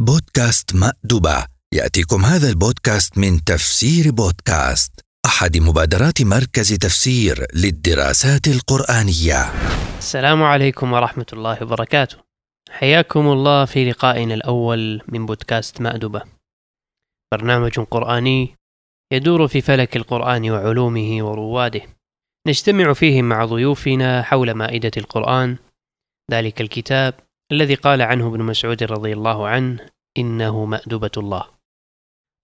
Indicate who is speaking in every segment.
Speaker 1: بودكاست مأدبة يأتيكم هذا البودكاست من تفسير بودكاست أحد مبادرات مركز تفسير للدراسات القرآنية.
Speaker 2: السلام عليكم ورحمة الله وبركاته. حياكم الله في لقائنا الأول من بودكاست مأدبة برنامج قرآني يدور في فلك القرآن وعلومه ورواده نجتمع فيه مع ضيوفنا حول مائدة القرآن. ذلك الكتاب الذي قال عنه ابن مسعود رضي الله عنه إنه مأدبة الله.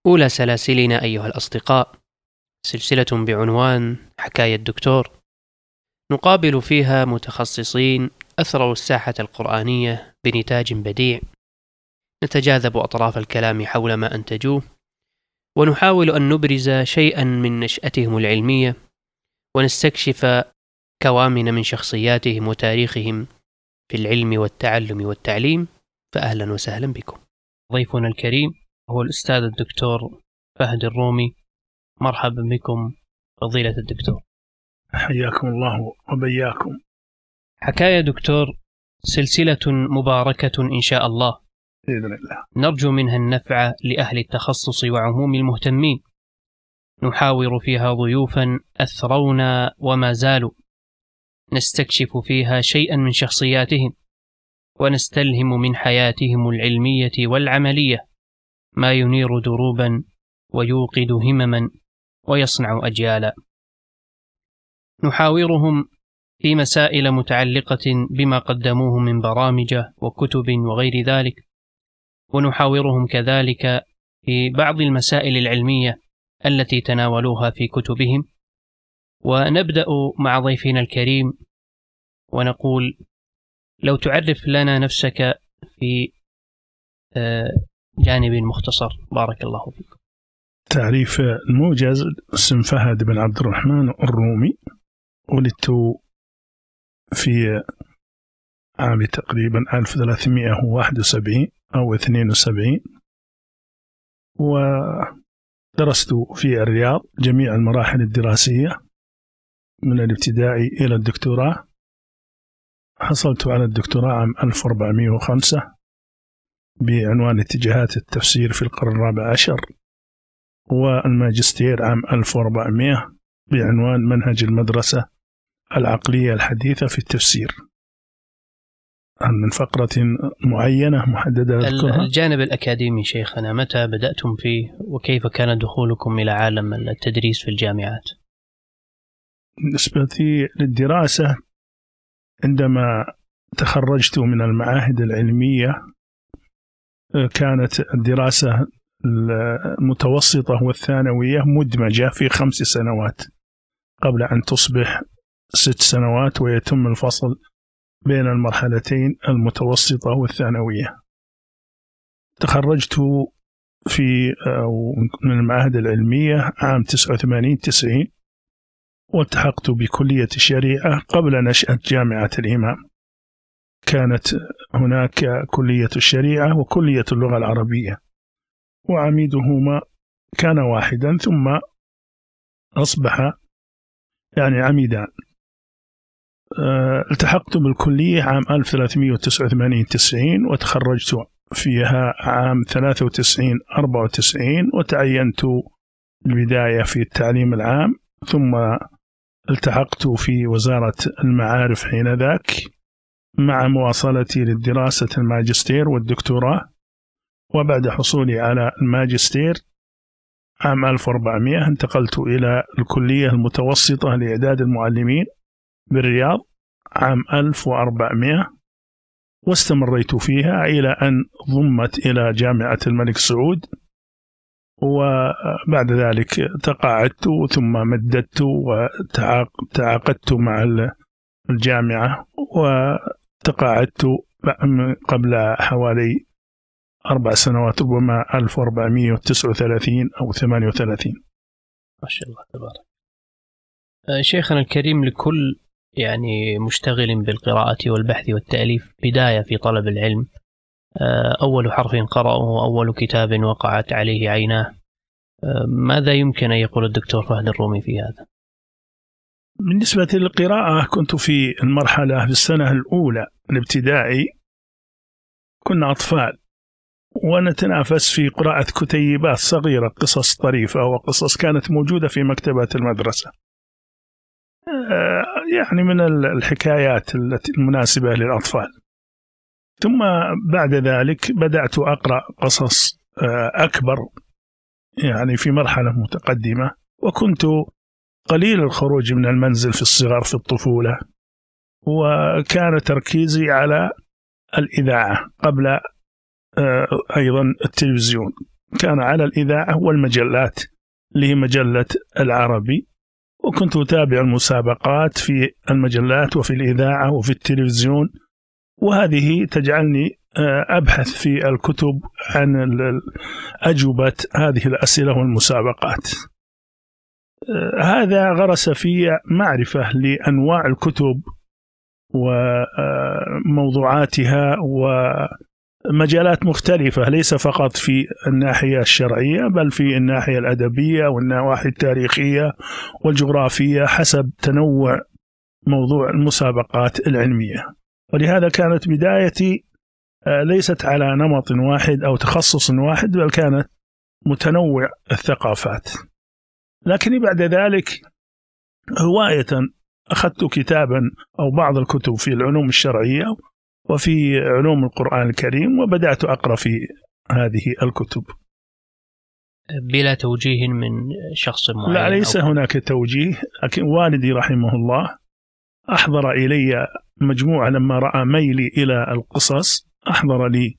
Speaker 2: أولى سلاسلنا أيها الأصدقاء سلسلة بعنوان حكاية الدكتور. نقابل فيها متخصصين أثروا الساحة القرآنية بنتاج بديع. نتجاذب أطراف الكلام حول ما أنتجوه. ونحاول أن نبرز شيئا من نشأتهم العلمية. ونستكشف كوامن من شخصياتهم وتاريخهم. في العلم والتعلم والتعليم فأهلا وسهلا بكم. ضيفنا الكريم هو الأستاذ الدكتور فهد الرومي. مرحبا بكم فضيلة الدكتور.
Speaker 3: حياكم الله وبياكم.
Speaker 2: حكاية دكتور سلسلة مباركة إن شاء الله.
Speaker 3: بإذن الله.
Speaker 2: نرجو منها النفع لأهل التخصص وعموم المهتمين. نحاور فيها ضيوفا أثرونا وما زالوا. نستكشف فيها شيئا من شخصياتهم ونستلهم من حياتهم العلمية والعملية. ما ينير دروبا ويوقد همما ويصنع أجيالا. نحاورهم في مسائل متعلقة بما قدموه من برامج وكتب وغير ذلك ونحاورهم كذلك في بعض المسائل العلمية التي تناولوها في كتبهم. ونبدأ مع ضيفنا الكريم ونقول لو تعرف لنا نفسك في آه، جانب مختصر بارك الله فيكم
Speaker 3: تعريف الموجز اسم فهد بن عبد الرحمن الرومي ولدت في عام تقريبا 1371 أو 72 ودرست في الرياض جميع المراحل الدراسية. من الابتدائي إلى الدكتوراه. حصلت على الدكتوراه عام 1405 بعنوان اتجاهات التفسير في القرن الرابع عشر والماجستير عام 1400 بعنوان منهج المدرسة العقلية الحديثة في التفسير. من فقرة معينة محددة أذكرها؟
Speaker 2: الجانب الأكاديمي شيخنا متى بدأتم فيه؟ وكيف كان دخولكم إلى عالم التدريس في الجامعات؟
Speaker 3: بالنسبة للدراسة عندما تخرجت من المعاهد العلمية كانت الدراسة المتوسطة والثانوية مدمجة في خمس سنوات. قبل أن تصبح ست سنوات ويتم الفصل بين المرحلتين المتوسطة والثانوية. تخرجت في من المعاهد العلمية عام 89 90 والتحقت بكلية الشريعة قبل نشأة جامعة الإمام. كانت هناك كلية الشريعة وكلية اللغة العربية وعميدهما كان واحدا ثم أصبح يعني عميدان. أه، التحقت بالكلية عام 1389 90 وتخرجت فيها عام 93 94 وتعينت البداية في التعليم العام ثم التحقت في وزارة المعارف حينذاك مع مواصلتي للدراسة الماجستير والدكتوراه وبعد حصولي على الماجستير عام 1400 انتقلت إلى الكلية المتوسطة لإعداد المعلمين بالرياض عام 1400 واستمريت فيها إلى أن ضمت إلى جامعة الملك سعود. وبعد ذلك تقاعدت ثم مددت وتعاقدت مع الجامعة وتقاعدت قبل حوالي أربع سنوات ربما 1439 أو 38
Speaker 2: ما شاء الله تبارك. آه، شيخنا الكريم لكل يعني مشتغل بالقراءة والبحث والتأليف بداية في طلب العلم. أول حرف قرأه أول كتاب وقعت عليه عيناه. آه، ماذا يمكن أن يقول الدكتور فهد الرومي في هذا؟
Speaker 3: بالنسبة للقراءة كنت في المرحلة في السنة الأولى الابتدائي. كنا أطفال. ونتنافس في قراءة كتيبات صغيرة قصص طريفة وقصص كانت موجودة في مكتبات المدرسة. آه، يعني من الحكايات المناسبة للأطفال. ثم بعد ذلك بدأت أقرأ قصص آه، أكبر يعني في مرحلة متقدمة وكنت قليل الخروج من المنزل في الصغر في الطفولة وكان تركيزي على الإذاعة قبل آه، أيضا التلفزيون. كان على الإذاعة والمجلات اللي هي مجلة العربي وكنت أتابع المسابقات في المجلات وفي الإذاعة وفي التلفزيون وهذه تجعلني آه، أبحث في الكتب عن أجوبة هذه الأسئلة والمسابقات. آه، هذا غرس في معرفة لأنواع الكتب وموضوعاتها ومجالات مختلفة ليس فقط في الناحية الشرعية بل في الناحية الأدبية والنواحي التاريخية والجغرافية حسب تنوع موضوع المسابقات العلمية. ولهذا كانت بدايتي آه، ليست على نمط واحد أو تخصص واحد بل كانت متنوع الثقافات. لكني بعد ذلك هواية أخذت كتابا أو بعض الكتب في العلوم الشرعية وفي علوم القرآن الكريم وبدأت أقرأ في هذه الكتب.
Speaker 2: بلا توجيه من شخص معين
Speaker 3: لا ليس هناك توجيه لكن والدي رحمه الله أحضر إلي مجموعة لما رأى ميلي إلى القصص أحضر لي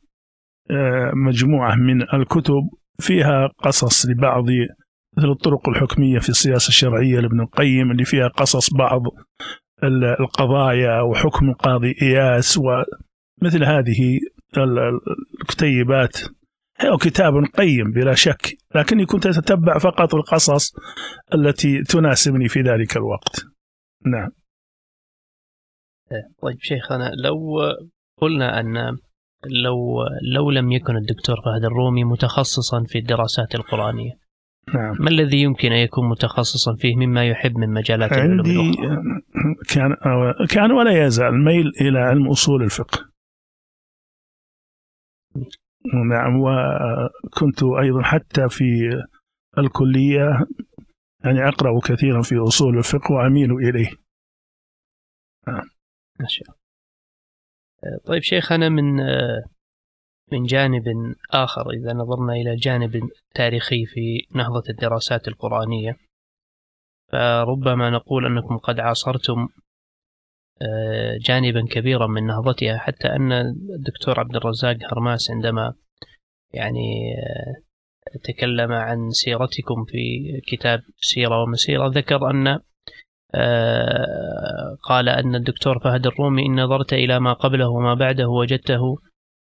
Speaker 3: آه، مجموعة من الكتب فيها قصص لبعض مثل الطرق الحكمية في السياسة الشرعية لابن القيم اللي فيها قصص بعض القضايا وحكم القاضي إياس ومثل هذه الكتيبات. هو كتاب قيم بلا شك لكني كنت أتتبع فقط القصص التي تناسبني في ذلك الوقت. نعم.
Speaker 2: طيب شيخنا لو قلنا أن لو لو لم يكن الدكتور فهد الرومي متخصصا في الدراسات القرآنية نعم. ما الذي يمكن أن يكون متخصصا فيه مما يحب من مجالات
Speaker 3: عندي كان كان ولا يزال ميل إلى علم أصول الفقه. نعم وكنت أيضا حتى في الكلية يعني أقرأ كثيرا في أصول الفقه وأميل إليه.
Speaker 2: نعم. ما شاء الله طيب شيخنا من من جانب آخر إذا نظرنا إلى جانب تاريخي في نهضة الدراسات القرآنية فربما نقول أنكم قد عاصرتم آه، جانبا كبيرا من نهضتها حتى أن الدكتور عبد الرزاق هرماس عندما يعني آه، تكلم عن سيرتكم في كتاب سيرة ومسيرة ذكر أن آه، قال أن الدكتور فهد الرومي إن نظرت إلى ما قبله وما بعده وجدته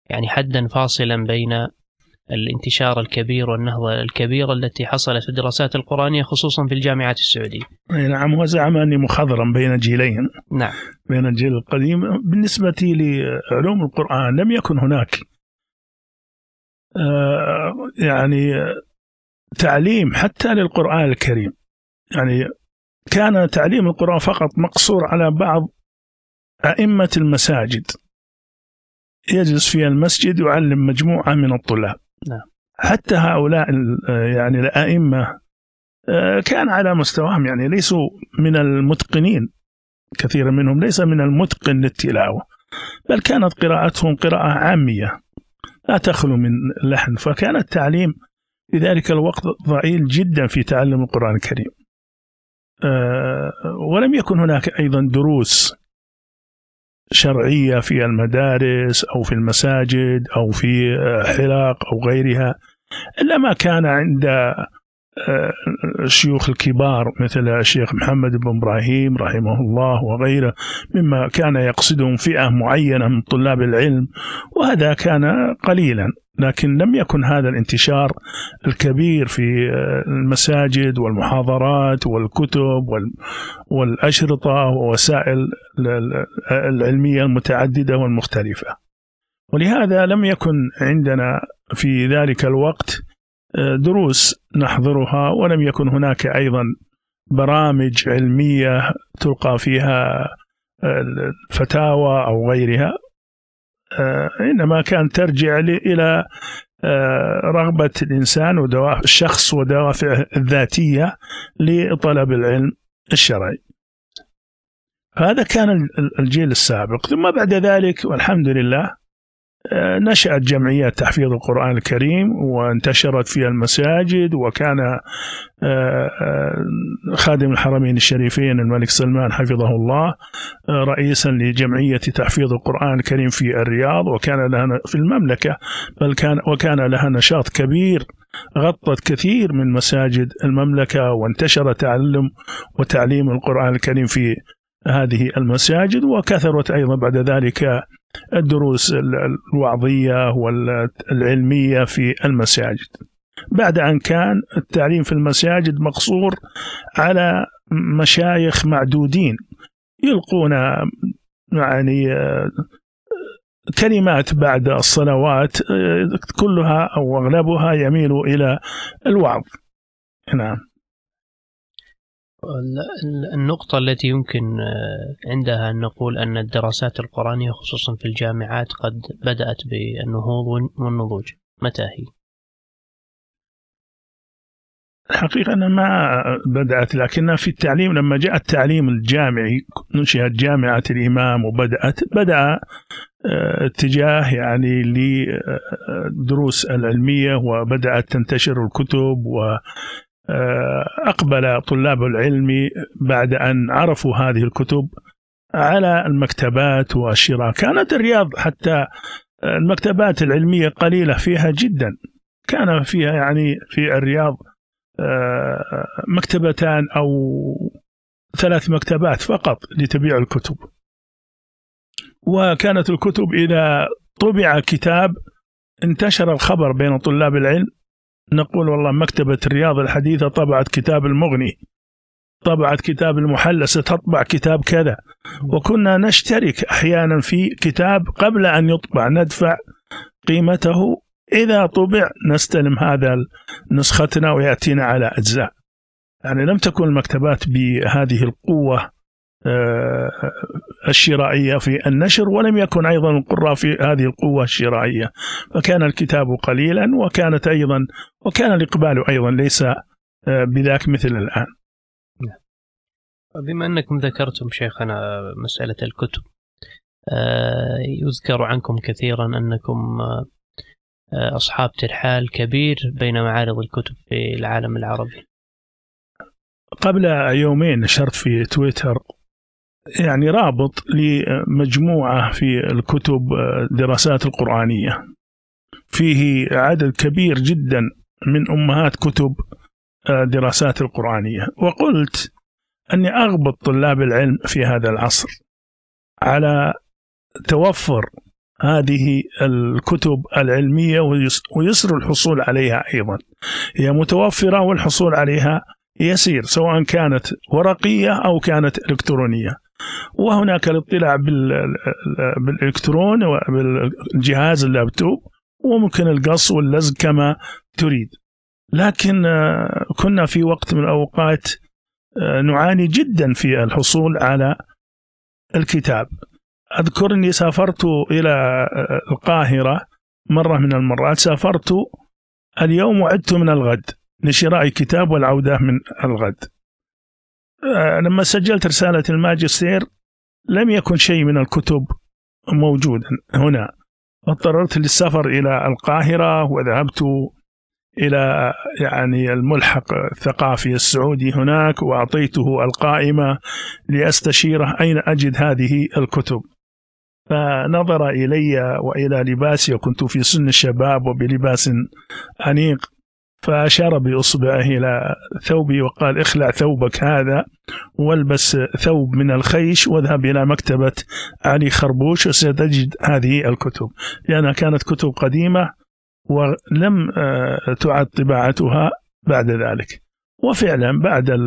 Speaker 2: يعني حدا فاصلا بين الانتشار الكبير والنهضة الكبيرة التي حصلت في الدراسات القرآنية خصوصا في الجامعات السعودية.
Speaker 3: نعم وزعم أني مخضرا بين جيلين.
Speaker 2: نعم.
Speaker 3: بين الجيل القديم. بالنسبة لعلوم القرآن لم يكن هناك آه، يعني تعليم حتى للقرآن الكريم. يعني كان تعليم القرآن فقط مقصور على بعض أئمة المساجد. يجلس في المسجد يعلم مجموعة من الطلاب. نعم. حتى هؤلاء يعني الأئمة آه، كان على مستواهم يعني ليسوا من المتقنين. كثيرا منهم ليس من المتقن للتلاوة بل كانت قراءتهم قراءة عامية لا تخلو من لحن. فكان التعليم في ذلك الوقت ضئيل جدا في تعلم القرآن الكريم. ولم يكن هناك أيضا دروس شرعية في المدارس أو في المساجد أو في حلاق أو غيرها إلا ما كان عند آه، الشيوخ الكبار مثل الشيخ محمد بن إبراهيم رحمه الله وغيره مما كان يقصدهم فئة معينة من طلاب العلم وهذا كان قليلا. لكن لم يكن هذا الانتشار الكبير في آه، المساجد والمحاضرات والكتب والأشرطة ووسائل العلمية المتعددة والمختلفة. ولهذا لم يكن عندنا في ذلك الوقت دروس نحضرها ولم يكن هناك أيضا برامج علمية تلقى فيها الفتاوى أو غيرها. إنما كان ترجع إلى آه، رغبة الإنسان ودوافع الشخص ودوافعه الذاتية لطلب العلم الشرعي. هذا كان الجيل السابق. ثم بعد ذلك والحمد لله آه، نشأت جمعيات تحفيظ القرآن الكريم وانتشرت في المساجد وكان آه، آه، خادم الحرمين الشريفين الملك سلمان حفظه الله رئيسا لجمعية تحفيظ القرآن الكريم في الرياض وكان لها في المملكة بل كان وكان لها نشاط كبير غطت كثير من مساجد المملكة وانتشر تعلم وتعليم القرآن الكريم في هذه المساجد وكثرت أيضا بعد ذلك الدروس الوعظية والعلمية في المساجد. بعد أن كان التعليم في المساجد مقصور على مشايخ معدودين يلقون يعني كلمات بعد الصلوات كلها أو أغلبها يميل إلى الوعظ. نعم.
Speaker 2: النقطة التي يمكن آه، عندها أن نقول أن الدراسات القرآنية خصوصا في الجامعات قد بدأت بالنهوض والنضوج متى هي؟
Speaker 3: الحقيقة أنا ما بدأت لكنها في التعليم لما جاء التعليم الجامعي نشئت جامعة الإمام وبدأت بدأ آه، اتجاه يعني للدروس العلمية وبدأت تنتشر الكتب آه، أقبل طلاب العلم بعد أن عرفوا هذه الكتب على المكتبات والشراء كانت الرياض حتى المكتبات العلمية قليلة فيها جدا. كان فيها يعني في الرياض آه، مكتبتان أو ثلاث مكتبات فقط لتبيع الكتب. وكانت الكتب إذا طبع كتاب انتشر الخبر بين طلاب العلم نقول والله مكتبة الرياض الحديثة طبعت كتاب المغني طبعت كتاب المحلى ستطبع كتاب كذا. وكنا نشترك أحيانا في كتاب قبل أن يطبع ندفع قيمته. إذا طبع نستلم هذا نسختنا ويأتينا على أجزاء. يعني لم تكن المكتبات بهذه القوة الشرائية في النشر ولم يكن أيضا القراء في هذه القوة الشرائية. فكان الكتاب قليلا وكانت أيضا وكان الإقبال أيضا ليس آه، بذاك مثل الآن.
Speaker 2: بما أنكم ذكرتم شيخنا مسألة الكتب آه، يذكر عنكم كثيرا أنكم أصحاب ترحال كبير بين معارض الكتب في العالم العربي.
Speaker 3: قبل يومين نشرت في تويتر يعني رابط لمجموعة في الكتب دراسات القرآنية. فيه عدد كبير جدا من أمهات كتب دراسات القرآنية. وقلت أني أغبط طلاب العلم في هذا العصر على توفر هذه الكتب العلمية ويسر الحصول عليها أيضا. هي متوفرة والحصول عليها يسير سواء كانت ورقية أو كانت إلكترونية. وهناك الاطلاع بالإلكترون وبالجهاز اللابتوب وممكن القص واللزق كما تريد. لكن آه، كنا في وقت من الأوقات آه، نعاني جدا في الحصول على الكتاب. أذكر أني سافرت إلى آه، القاهرة مرة من المرات. سافرت اليوم وعدت من الغد لشراء كتاب والعودة من الغد. لما سجلت رسالة الماجستير لم يكن شيء من الكتب موجودا هنا. اضطررت للسفر إلى القاهرة وذهبت إلى يعني الملحق الثقافي السعودي هناك وأعطيته القائمة لأستشيره أين أجد هذه الكتب. فنظر إلي وإلى لباسي وكنت في سن الشباب وبلباس أنيق. فأشار بإصبعه إلى ثوبي وقال اخلع ثوبك هذا والبس ثوب من الخيش واذهب إلى مكتبة علي خربوش وستجد هذه الكتب. لأنها كانت كتب قديمة ولم آه، تعد طباعتها بعد ذلك. وفعلا بعد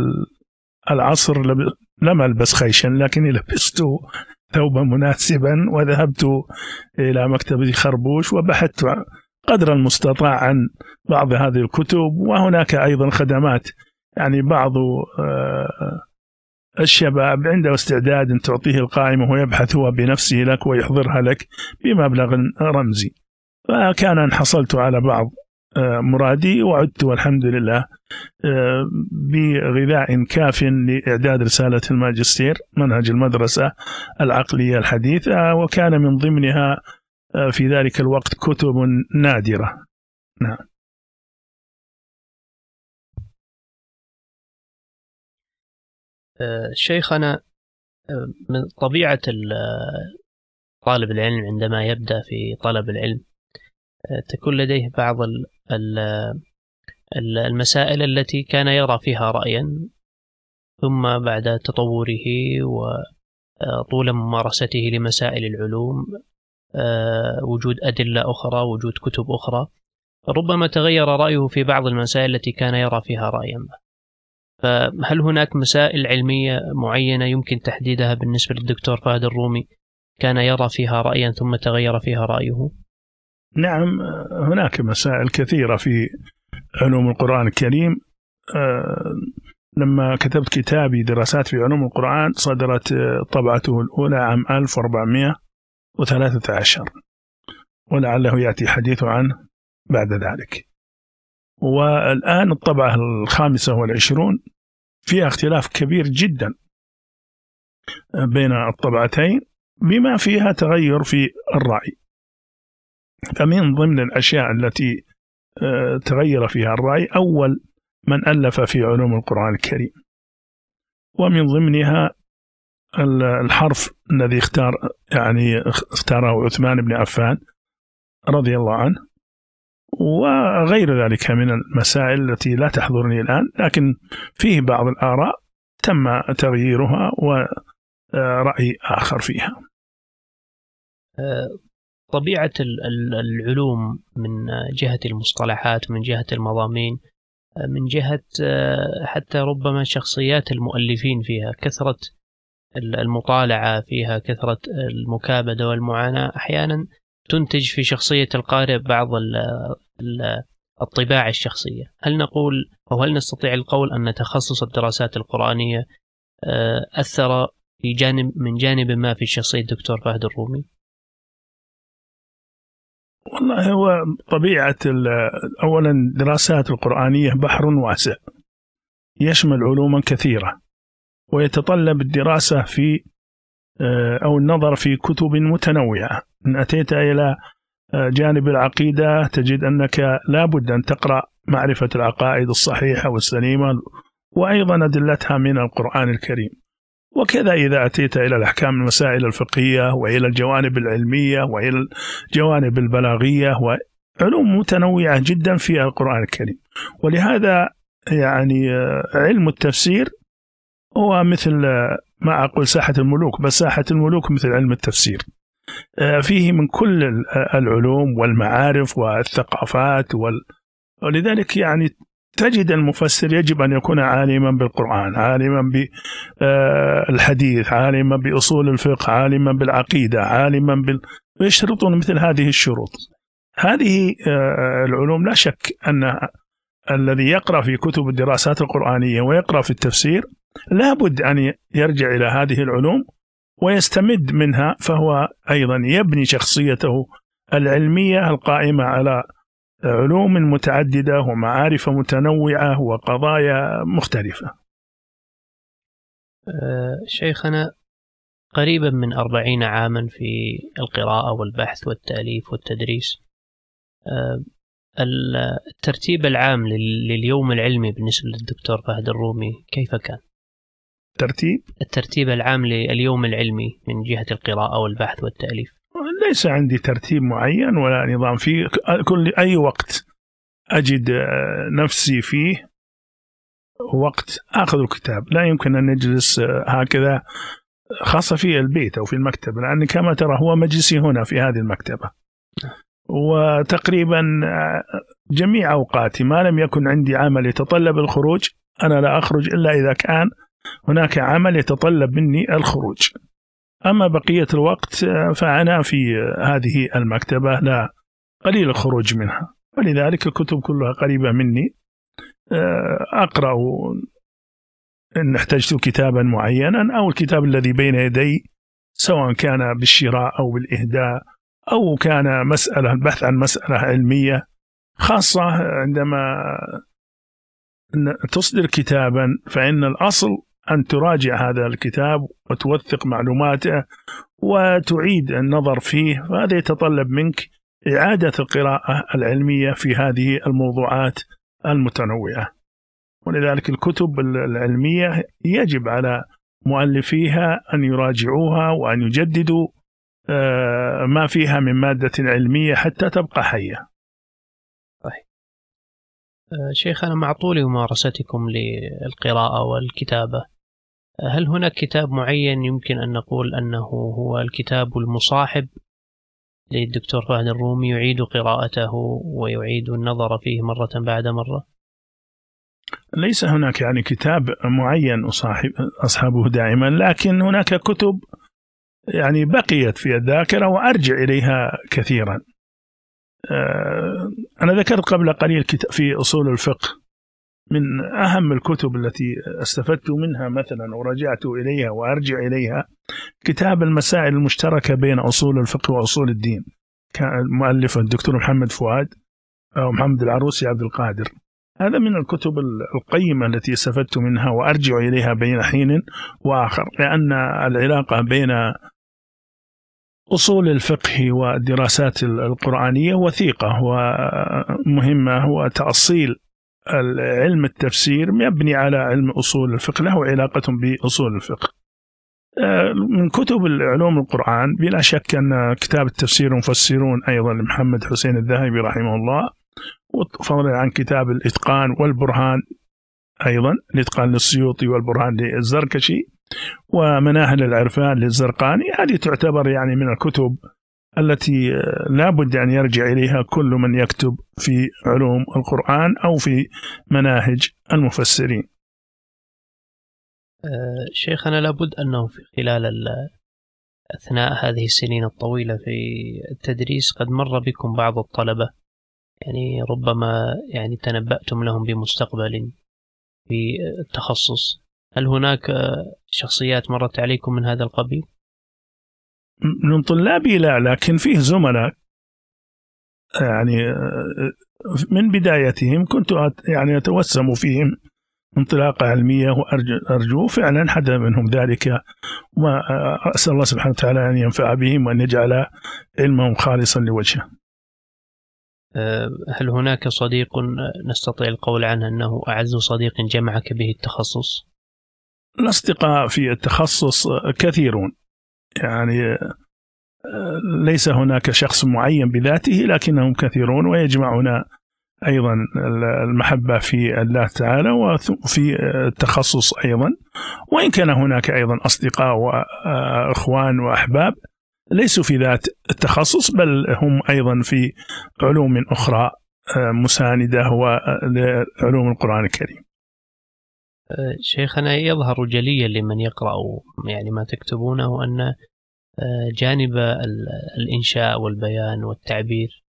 Speaker 3: العصر لم ألبس خيشا لكني لبست ثوبا مناسبا وذهبت إلى مكتبة خربوش وبحثت قدر المستطاع عن بعض هذه الكتب وهناك أيضا خدمات. يعني بعض آه، الشباب عنده استعداد أن تعطيه القائمة ويبحث هو بنفسه لك ويحضرها لك بمبلغ رمزي. فكان أن حصلت على بعض آه، مرادي وعدت والحمد لله آه، بغذاء كاف لإعداد رسالة الماجستير منهج المدرسة العقلية الحديثة وكان من ضمنها في ذلك الوقت كتب نادرة. نعم.
Speaker 2: شيخنا من طبيعة طالب العلم عندما يبدأ في طلب العلم تكون لديه بعض المسائل التي كان يرى فيها رأيا ثم بعد تطوره وطول ممارسته لمسائل العلوم وجود أدلة أخرى وجود كتب أخرى. ربما تغير رأيه في بعض المسائل التي كان يرى فيها رأيا فهل هناك مسائل علمية معينة يمكن تحديدها بالنسبة للدكتور فهد الرومي كان يرى فيها رأيا ثم تغير فيها رأيه؟
Speaker 3: نعم هناك مسائل كثيرة في علوم القرآن الكريم. آه، لما كتبت كتابي دراسات في علوم القرآن صدرت طبعته الأولى عام 1413 ولعله يأتي حديث عنه بعد ذلك. والآن الطبعة الخامسة والعشرون فيها اختلاف كبير جدا بين الطبعتين بما فيها تغير في الرأي. فمن ضمن الأشياء التي آه، تغير فيها الرأي أول من ألف في علوم القرآن الكريم. ومن ضمنها الحرف الذي اختار يعني اختاره عثمان بن عفان رضي الله عنه وغير ذلك من المسائل التي لا تحضرني الآن لكن فيه بعض الآراء تم تغييرها ورأي آخر فيها.
Speaker 2: آه، طبيعة العلوم من جهة المصطلحات من جهة المضامين من جهة حتى ربما شخصيات المؤلفين فيها كثرة المطالعة فيها كثرة المكابدة والمعاناة أحيانا تنتج في شخصية القارئ بعض الطباع الشخصية هل نقول أو هل نستطيع القول أن تخصص الدراسات القرآنية أثر في جانب من جانب ما في شخصية الدكتور فهد الرومي؟
Speaker 3: والله هو طبيعة أولا الدراسات القرآنية بحر واسع يشمل علوما كثيرة ويتطلب الدراسة في آه، أو النظر في كتب متنوعة. إن أتيت إلى آه، جانب العقيدة تجد أنك لا بد أن تقرأ معرفة العقائد الصحيحة والسليمة وأيضا أدلتها من القرآن الكريم. وكذا إذا أتيت إلى الأحكام المسائل الفقهية وإلى الجوانب العلمية وإلى الجوانب البلاغية وعلوم متنوعة جدا في القرآن الكريم. ولهذا يعني علم التفسير هو مثل ما أقول ساحة الملوك بس ساحة الملوك مثل علم التفسير. فيه من كل العلوم والمعارف والثقافات وال... ولذلك يعني تجد المفسر يجب أن يكون عالما بالقرآن عالما بالحديث عالما بأصول الفقه عالما بالعقيدة عالما بال... يشترطون مثل هذه الشروط. هذه آه، العلوم لا شك أن الذي يقرأ في كتب الدراسات القرآنية ويقرأ في التفسير لابد أن يرجع إلى هذه العلوم ويستمد منها فهو أيضا يبني شخصيته العلمية القائمة على علوم متعددة ومعارف متنوعة وقضايا مختلفة
Speaker 2: أه، شيخنا قريبا من أربعين عاما في القراءة والبحث والتأليف والتدريس أه، الترتيب العام لليوم العلمي بالنسبة للدكتور فهد الرومي كيف كان؟
Speaker 3: ترتيب؟
Speaker 2: الترتيب العام لليوم العلمي من جهة القراءة والبحث والتأليف.
Speaker 3: ليس عندي ترتيب معين ولا نظام. فيه كل أي وقت أجد نفسي فيه وقت آخذ الكتاب. لا يمكن أن نجلس هكذا خاصة في البيت أو في المكتب لأن كما ترى هو مجلسي هنا في هذه المكتبة. وتقريبا جميع أوقاتي ما لم يكن عندي عمل يتطلب الخروج أنا لا أخرج إلا إذا كان هناك عمل يتطلب مني الخروج. أما بقية الوقت آه، فأنا في هذه المكتبة لا قليل الخروج منها. ولذلك الكتب كلها قريبة مني. آه، أقرأ إن احتجت كتابا معينا أو الكتاب الذي بين يدي سواء كان بالشراء أو بالإهداء أو كان مسألة البحث عن مسألة علمية خاصة عندما تصدر كتابا فإن الأصل أن تراجع هذا الكتاب وتوثق معلوماته وتعيد النظر فيه فهذا يتطلب منك إعادة القراءة العلمية في هذه الموضوعات المتنوعة. ولذلك الكتب العلمية يجب على مؤلفيها أن يراجعوها وأن يجددوا آه، ما فيها من مادة علمية حتى تبقى حية.
Speaker 2: طيب آه، شيخنا مع طول ممارستكم للقراءة والكتابة. هل هناك كتاب معين يمكن أن نقول أنه هو الكتاب المصاحب للدكتور فهد الرومي يعيد قراءته ويعيد النظر فيه مرة بعد مرة؟
Speaker 3: ليس هناك يعني كتاب معين أصاحب أصحابه دائما لكن هناك كتب يعني بقيت في الذاكرة وأرجع إليها كثيرا آه، أنا ذكرت قبل قليل في أصول الفقه من أهم الكتب التي استفدت منها مثلا ورجعت إليها وأرجع إليها كتاب المسائل المشتركة بين أصول الفقه وأصول الدين. كان المؤلف الدكتور محمد فؤاد أو محمد العروسي عبد القادر. هذا من الكتب القيمة التي استفدت منها وأرجع إليها بين حين وآخر لأن العلاقة بين أصول الفقه والدراسات القرآنية وثيقة ومهمة وتأصيل علم التفسير مبني على علم أصول الفقه له علاقة بأصول الفقه. آه، من كتب علوم القرآن بلا شك أن كتاب التفسير المفسرون أيضا لمحمد حسين الذهبي رحمه الله وفضلا عن كتاب الإتقان والبرهان أيضا الإتقان للسيوطي والبرهان للزركشي ومناهل العرفان للزرقاني. هذه تعتبر يعني من الكتب التي لا بد أن يرجع إليها كل من يكتب في علوم القرآن أو في مناهج المفسرين.
Speaker 2: أه، شيخنا لابد أنه في خلال أثناء هذه السنين الطويلة في التدريس قد مر بكم بعض الطلبة. يعني ربما يعني تنبأتم لهم بمستقبل في التخصص. هل هناك شخصيات مرت عليكم من هذا القبيل؟
Speaker 3: من طلابي لا لكن فيه زملاء. يعني من بدايتهم كنت يعني أتوسم فيهم انطلاقة علمية وأرجو فعلا حدث منهم ذلك وأسأل الله سبحانه وتعالى أن ينفع بهم وأن يجعل علمهم خالصا لوجهه.
Speaker 2: أه، هل هناك صديق نستطيع القول عنه أنه أعز صديق جمعك به التخصص؟
Speaker 3: الأصدقاء في التخصص كثيرون. يعني ليس هناك شخص معين بذاته لكنهم كثيرون ويجمعنا أيضا المحبة في الله تعالى وفي التخصص أيضا. وإن كان هناك أيضا أصدقاء وأخوان وأحباب ليسوا في ذات التخصص بل هم أيضا في علوم أخرى مساندة لعلوم القرآن الكريم.
Speaker 2: شيخنا يظهر جليا لمن يقرأ يعني ما تكتبونه أن آه، جانب الإنشاء والبيان والتعبير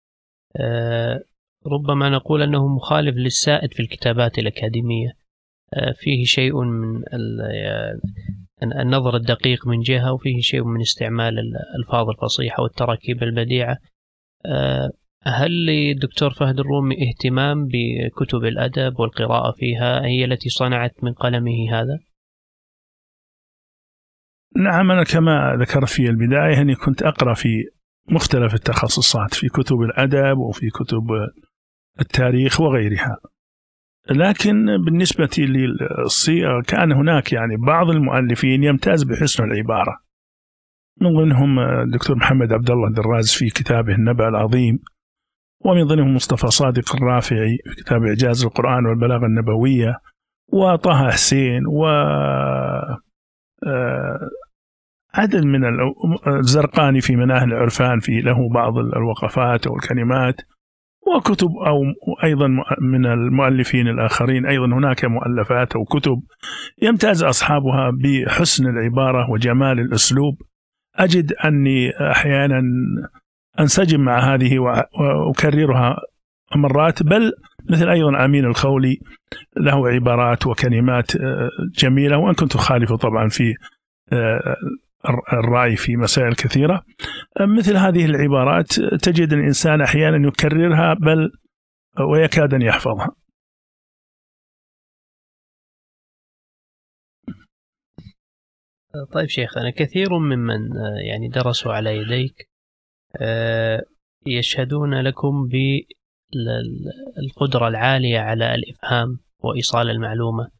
Speaker 2: آه، ربما نقول أنه مخالف للسائد في الكتابات الأكاديمية. آه، فيه شيء من النظر الدقيق من جهة وفيه شيء من استعمال الألفاظ الفصيحة والتراكيب البديعة. هل للدكتور فهد الرومي اهتمام بكتب الأدب والقراءة فيها؟ هي التي صنعت من قلمه هذا؟
Speaker 3: نعم أنا كما ذكرت في البداية أني كنت أقرأ في مختلف التخصصات في كتب الأدب وفي كتب التاريخ وغيرها. لكن بالنسبة للصيغة كان هناك يعني بعض المؤلفين يمتاز بحسن العبارة. من ضمنهم الدكتور محمد عبد الله دراز في كتابه النبأ العظيم ومن ضمنهم مصطفى صادق الرافعي في كتاب إعجاز القرآن والبلاغة النبوية وطه حسين و آه، عدد من الزرقاني في مناهل العرفان في له بعض الوقفات أو الكلمات وكتب أو أيضا من المؤلفين الآخرين أيضا هناك مؤلفات أو كتب يمتاز أصحابها بحسن العبارة وجمال الأسلوب. أجد أني أحيانا أنسجم مع هذه وأكررها مرات بل مثل أيضا أمين الخولي له عبارات وكلمات آه، جميلة وإن كنت أخالفه طبعا في آه، الرأي في مسائل كثيرة. مثل هذه العبارات تجد الإنسان أحيانا يكررها بل ويكاد أن يحفظها.
Speaker 2: طيب شيخنا كثير ممن يعني درسوا على يديك آه، يشهدون لكم بالقدرة العالية على الإفهام وإيصال المعلومة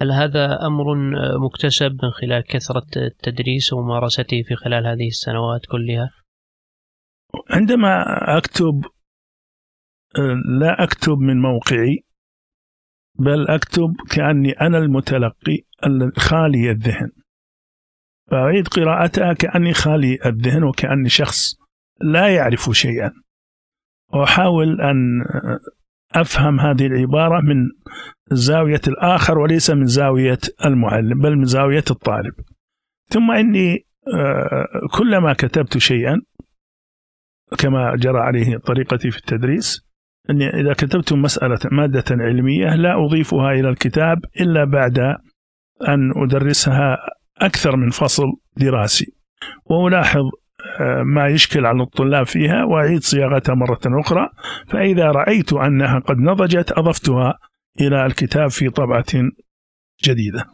Speaker 2: هل هذا أمر مكتسب من خلال كثرة التدريس وممارسته في خلال هذه السنوات كلها؟
Speaker 3: عندما أكتب لا أكتب من موقعي بل أكتب كأني أنا المتلقي خالي الذهن فأعيد قراءتها كأني خالي الذهن وكأني شخص لا يعرف شيئا. وأحاول أن أفهم هذه العبارة من زاوية الآخر وليس من زاوية المعلم بل من زاوية الطالب. ثم إني آه، كلما كتبت شيئا كما جرى عليه طريقتي في التدريس أني إذا كتبت مسألة مادة علمية لا أضيفها إلى الكتاب إلا بعد أن أدرسها أكثر من فصل دراسي. وألاحظ ما يشكل على الطلاب فيها وأعيد صياغتها مرة أخرى. فإذا رأيت أنها قد نضجت أضفتها إلى الكتاب في طبعة جديدة.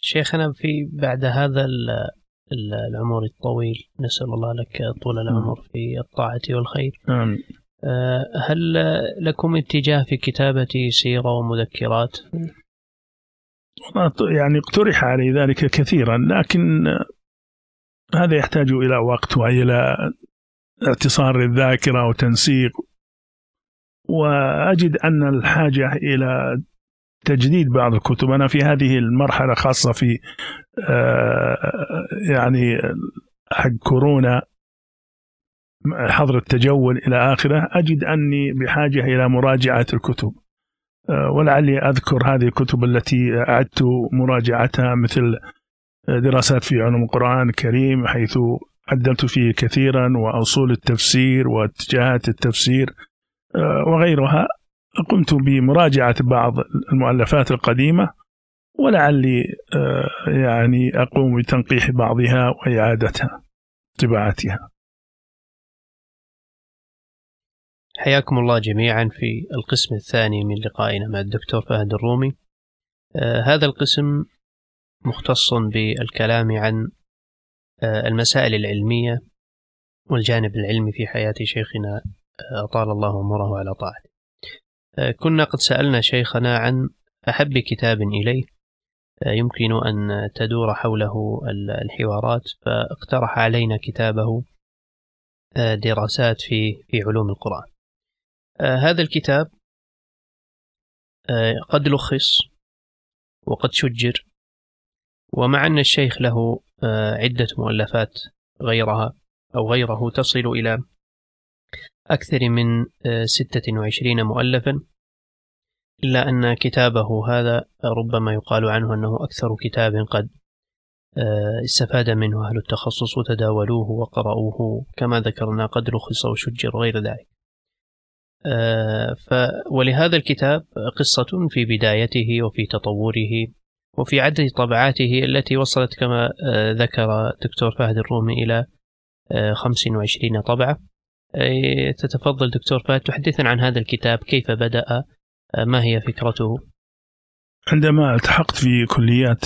Speaker 2: شيخنا في بعد هذا العمر الطويل نسأل الله لك طول العمر في الطاعة والخير.
Speaker 3: آمين.
Speaker 2: آه، هل لكم اتجاه في كتابة سيرة ومذكرات؟
Speaker 3: يعني اقترح علي ذلك كثيرا لكن هذا يحتاج إلى وقت وإلى اعتصار الذاكرة وتنسيق. وأجد أن الحاجة إلى تجديد بعض الكتب. أنا في هذه المرحلة خاصة في آه، يعني حق كورونا حظر التجول إلى آخره أجد أني بحاجة إلى مراجعة الكتب. ولعلي أذكر هذه الكتب التي أعدت مراجعتها مثل دراسات في علوم القرآن الكريم حيث عدلت فيه كثيرا وأصول التفسير واتجاهات التفسير آه، وغيرها. قمت بمراجعة بعض المؤلفات القديمة ولعلي آه، يعني أقوم بتنقيح بعضها وإعادتها طباعتها.
Speaker 2: حياكم الله جميعا في القسم الثاني من لقائنا مع الدكتور فهد الرومي. آه هذا القسم مختص بالكلام عن آه المسائل العلمية والجانب العلمي في حياة شيخنا آه أطال الله عمره على طاعته. آه كنا قد سألنا شيخنا عن أحب كتاب إليه. آه، يمكن أن تدور حوله الحوارات. فاقترح علينا كتابه آه، دراسات في في علوم القرآن. آه هذا الكتاب آه قد لخص وقد شجر ومع أن الشيخ له آه عدة مؤلفات غيرها أو غيره تصل إلى أكثر من آه، ستة وعشرين مؤلفا إلا أن كتابه هذا ربما يقال عنه أنه أكثر كتاب قد آه، استفاد منه أهل التخصص وتداولوه وقرأوه كما ذكرنا قد لخص وشجر غير ذلك. آه، ف ولهذا الكتاب قصة في بدايته وفي تطوره وفي عدد طبعاته التي وصلت كما آه، ذكر دكتور فهد الرومي إلى 25 آه، طبعة. تتفضل دكتور فهد تحدثنا عن هذا الكتاب كيف بدأ ما هي فكرته؟
Speaker 3: عندما التحقت في كليات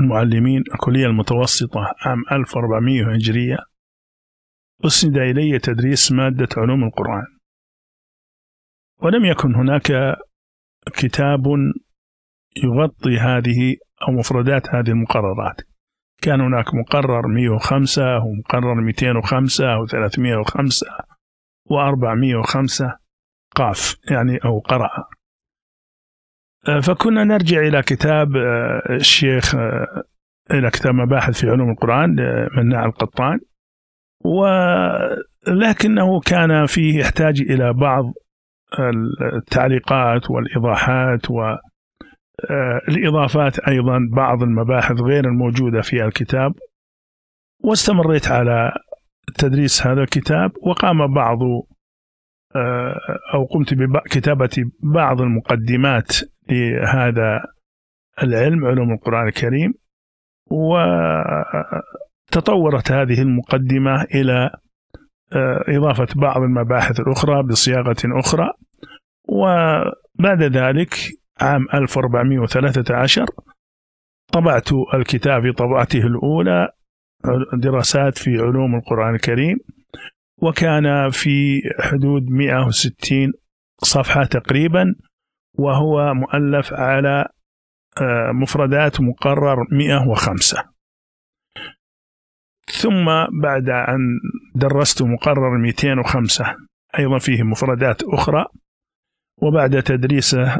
Speaker 3: المعلمين الكلية المتوسطة عام 1400 هجرية أسند إلي تدريس مادة علوم القرآن. ولم يكن هناك كتاب يغطي هذه أو مفردات هذه المقررات. كان هناك مقرر 105 ومقرر 205 و 305 و 405 قاف يعني أو قرأ فكنا نرجع إلى كتاب آه، الشيخ آه، إلى كتاب مباحث في علوم القرآن لمناع القطان. ولكنه كان فيه يحتاج إلى بعض التعليقات والإيضاحات والإضافات أيضا بعض المباحث غير الموجودة في الكتاب. واستمريت على تدريس هذا الكتاب وقام بعض أو قمت بكتابة بعض المقدمات لهذا العلم علوم القرآن الكريم. وتطورت هذه المقدمة إلى آه، إضافة بعض المباحث الأخرى بصياغة أخرى. وبعد ذلك عام 1413 طبعت الكتاب في طبعته الأولى دراسات في علوم القرآن الكريم. وكان في حدود 160 صفحة تقريبا وهو مؤلف على آه، مفردات مقرر 105 ثم بعد أن درست مقرر 205 أيضا فيه مفردات أخرى وبعد تدريسه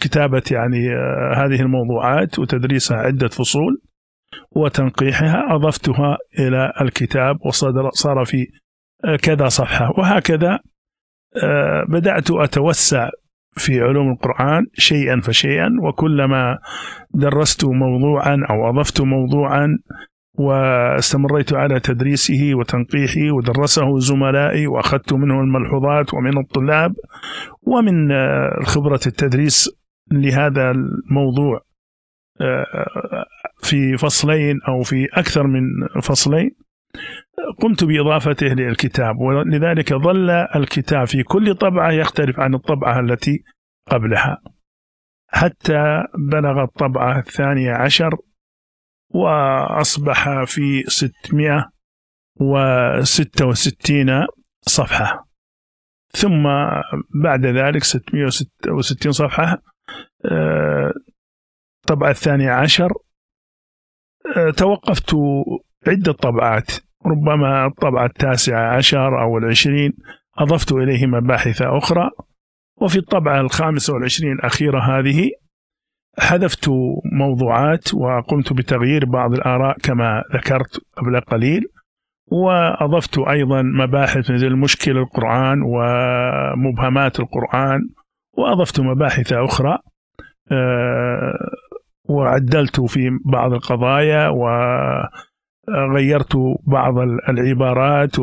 Speaker 3: كتابة يعني آه، هذه الموضوعات وتدريسها عدة فصول وتنقيحها أضفتها إلى الكتاب وصدر صار في آه، كذا صفحة. وهكذا آه، بدأت أتوسع في علوم القرآن شيئا فشيئا وكلما درست موضوعا أو أضفت موضوعا واستمريت على تدريسه وتنقيحه ودرسه زملائي وأخذت منه الملحوظات ومن الطلاب ومن آه، خبرة التدريس لهذا الموضوع آه، في فصلين أو في أكثر من فصلين قمت بإضافته للكتاب ولذلك ظل الكتاب في كل طبعة يختلف عن الطبعة التي قبلها حتى بلغ الطبعة الثانية عشر وأصبح في 666 صفحة. ثم بعد ذلك 666 صفحة الطبعة آه، الثانية عشر آه، توقفت عدة طبعات. ربما الطبعة التاسعة عشر أو العشرين أضفت إليه مباحث أخرى وفي الطبعة الخامسة والعشرين الأخيرة هذه حذفت موضوعات وقمت بتغيير بعض الآراء كما ذكرت قبل قليل وأضفت أيضا مباحث مثل مشكل القرآن ومبهمات القرآن وأضفت مباحث أخرى آه، وعدلت في بعض القضايا وغيرت بعض العبارات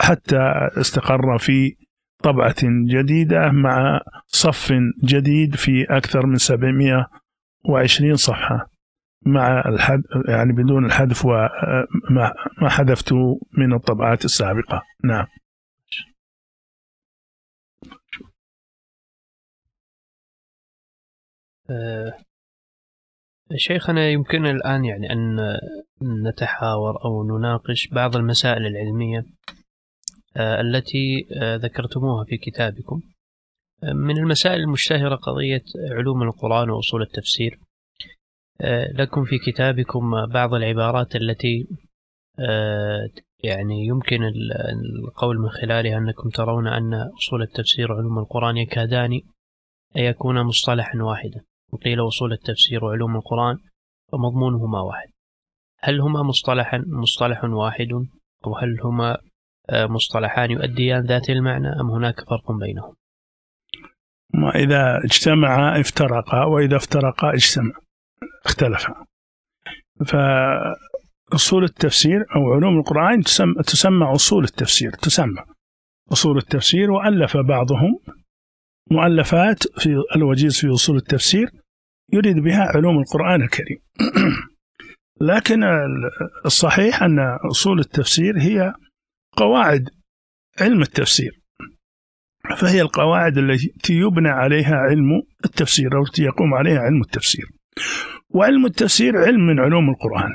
Speaker 3: حتى استقر في طبعة جديدة مع صف جديد في أكثر من 720 صفحة مع الحد يعني بدون الحذف وما ما حذفت من الطبعات السابقة. نعم.
Speaker 2: أه شيخنا يمكننا الآن يعني أن نتحاور أو نناقش بعض المسائل العلمية. آه، التي آه، ذكرتموها في كتابكم. آه، من المسائل المشتهرة قضية علوم القرآن وأصول التفسير. لكم في كتابكم بعض العبارات التي يعني يمكن القول من خلالها أنكم ترون أن أصول التفسير وعلوم القرآن يكادان أن يكونا مصطلحا واحدا. وقيل أصول التفسير وعلوم القرآن فمضمونهما واحد. هل هما مصطلحا مصطلح واحد أو هل هما مصطلحان يؤديان ذات المعنى أم هناك فرق بينهم؟
Speaker 3: ما إذا اجتمعا افترقا وإذا افترقا اجتمعا اختلفا فأصول التفسير أو علوم القرآن تسمى, تسمى أصول التفسير تسمى أصول التفسير وألف بعضهم مؤلفات في الوجيز في أصول التفسير يريد بها علوم القرآن الكريم. لكن الصحيح أن أصول التفسير هي قواعد علم التفسير. فهي القواعد التي يبنى عليها علم التفسير أو التي يقوم عليها علم التفسير. وعلم التفسير علم من علوم القرآن.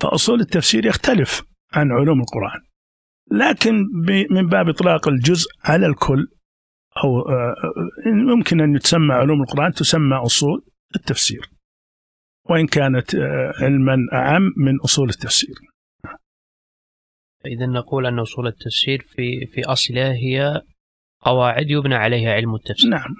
Speaker 3: فأصول التفسير يختلف عن علوم القرآن. لكن من باب إطلاق الجزء على الكل أو آه، ممكن أن تسمى علوم القرآن تسمى أصول التفسير. وإن كانت آه، علما أعم من أصول التفسير.
Speaker 2: إذا نقول أن أصول التفسير في في أصلها هي قواعد يبنى عليها علم التفسير.
Speaker 3: نعم.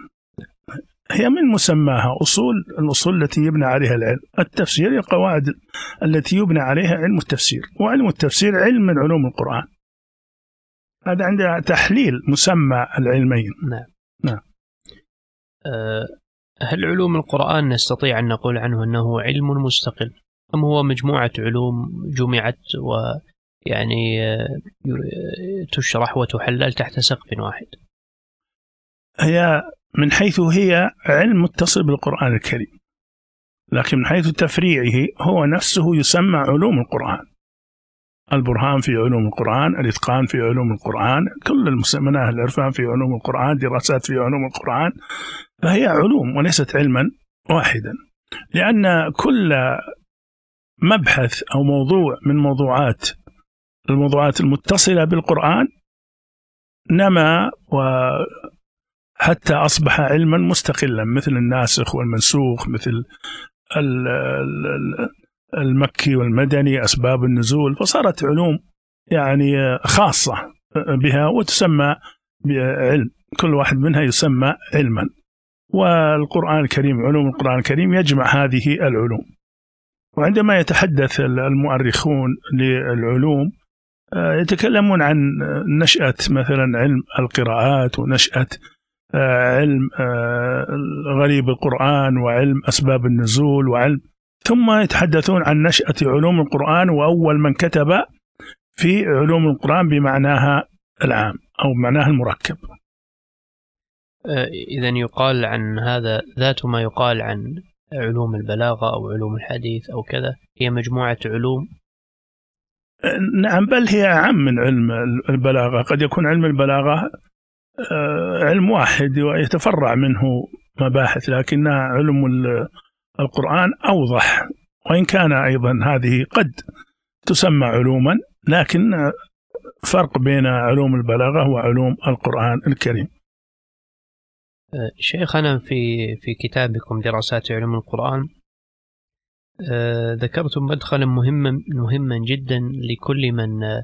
Speaker 3: هي من مسماها أصول الأصول التي يبنى عليها العلم. التفسير هي القواعد التي يبنى عليها علم التفسير وعلم التفسير علم من علوم القرآن. هذا عندها تحليل مسمى العلمين.
Speaker 2: نعم. نعم. أه هل علوم القرآن نستطيع أن نقول عنه أنه علم مستقل أم هو مجموعة علوم جمعت و يعني آه، تشرح وتحلل تحت سقف واحد.
Speaker 3: هي من حيث هي علم متصل بالقرآن الكريم لكن من حيث تفريعه هو نفسه يسمى علوم القرآن. البرهان في علوم القرآن الإتقان في علوم القرآن كل المسمناه العرفان في علوم القرآن دراسات في علوم القرآن فهي علوم وليست علما واحدا. لأن كل مبحث أو موضوع من موضوعات الموضوعات المتصلة بالقرآن نما وحتى أصبح علما مستقلا مثل الناسخ والمنسوخ مثل المكي والمدني أسباب النزول فصارت علوم يعني خاصة بها وتسمى بعلم كل واحد منها يسمى علما. والقرآن الكريم علوم القرآن الكريم يجمع هذه العلوم. وعندما يتحدث المؤرخون للعلوم يتكلمون عن نشأة مثلا علم القراءات ونشأة آه، علم آه، غريب القرآن وعلم أسباب النزول وعلم ثم يتحدثون عن نشأة علوم القرآن وأول من كتب في علوم القرآن بمعناها العام أو معناها المركب.
Speaker 2: إذا يقال عن هذا ذات ما يقال عن علوم البلاغة أو علوم الحديث أو كذا هي مجموعة علوم
Speaker 3: نعم بل هي أعم من علم البلاغة. قد يكون علم البلاغة آه، علم واحد ويتفرع منه مباحث لكنها علم القرآن أوضح. وإن كان أيضا هذه قد تسمى علوما لكن فرق بين علوم البلاغة وعلوم القرآن الكريم.
Speaker 2: آه، شيخنا في في كتابكم دراسات علوم القرآن ذكرتم مدخلا مهما مهما جدا لكل من آه،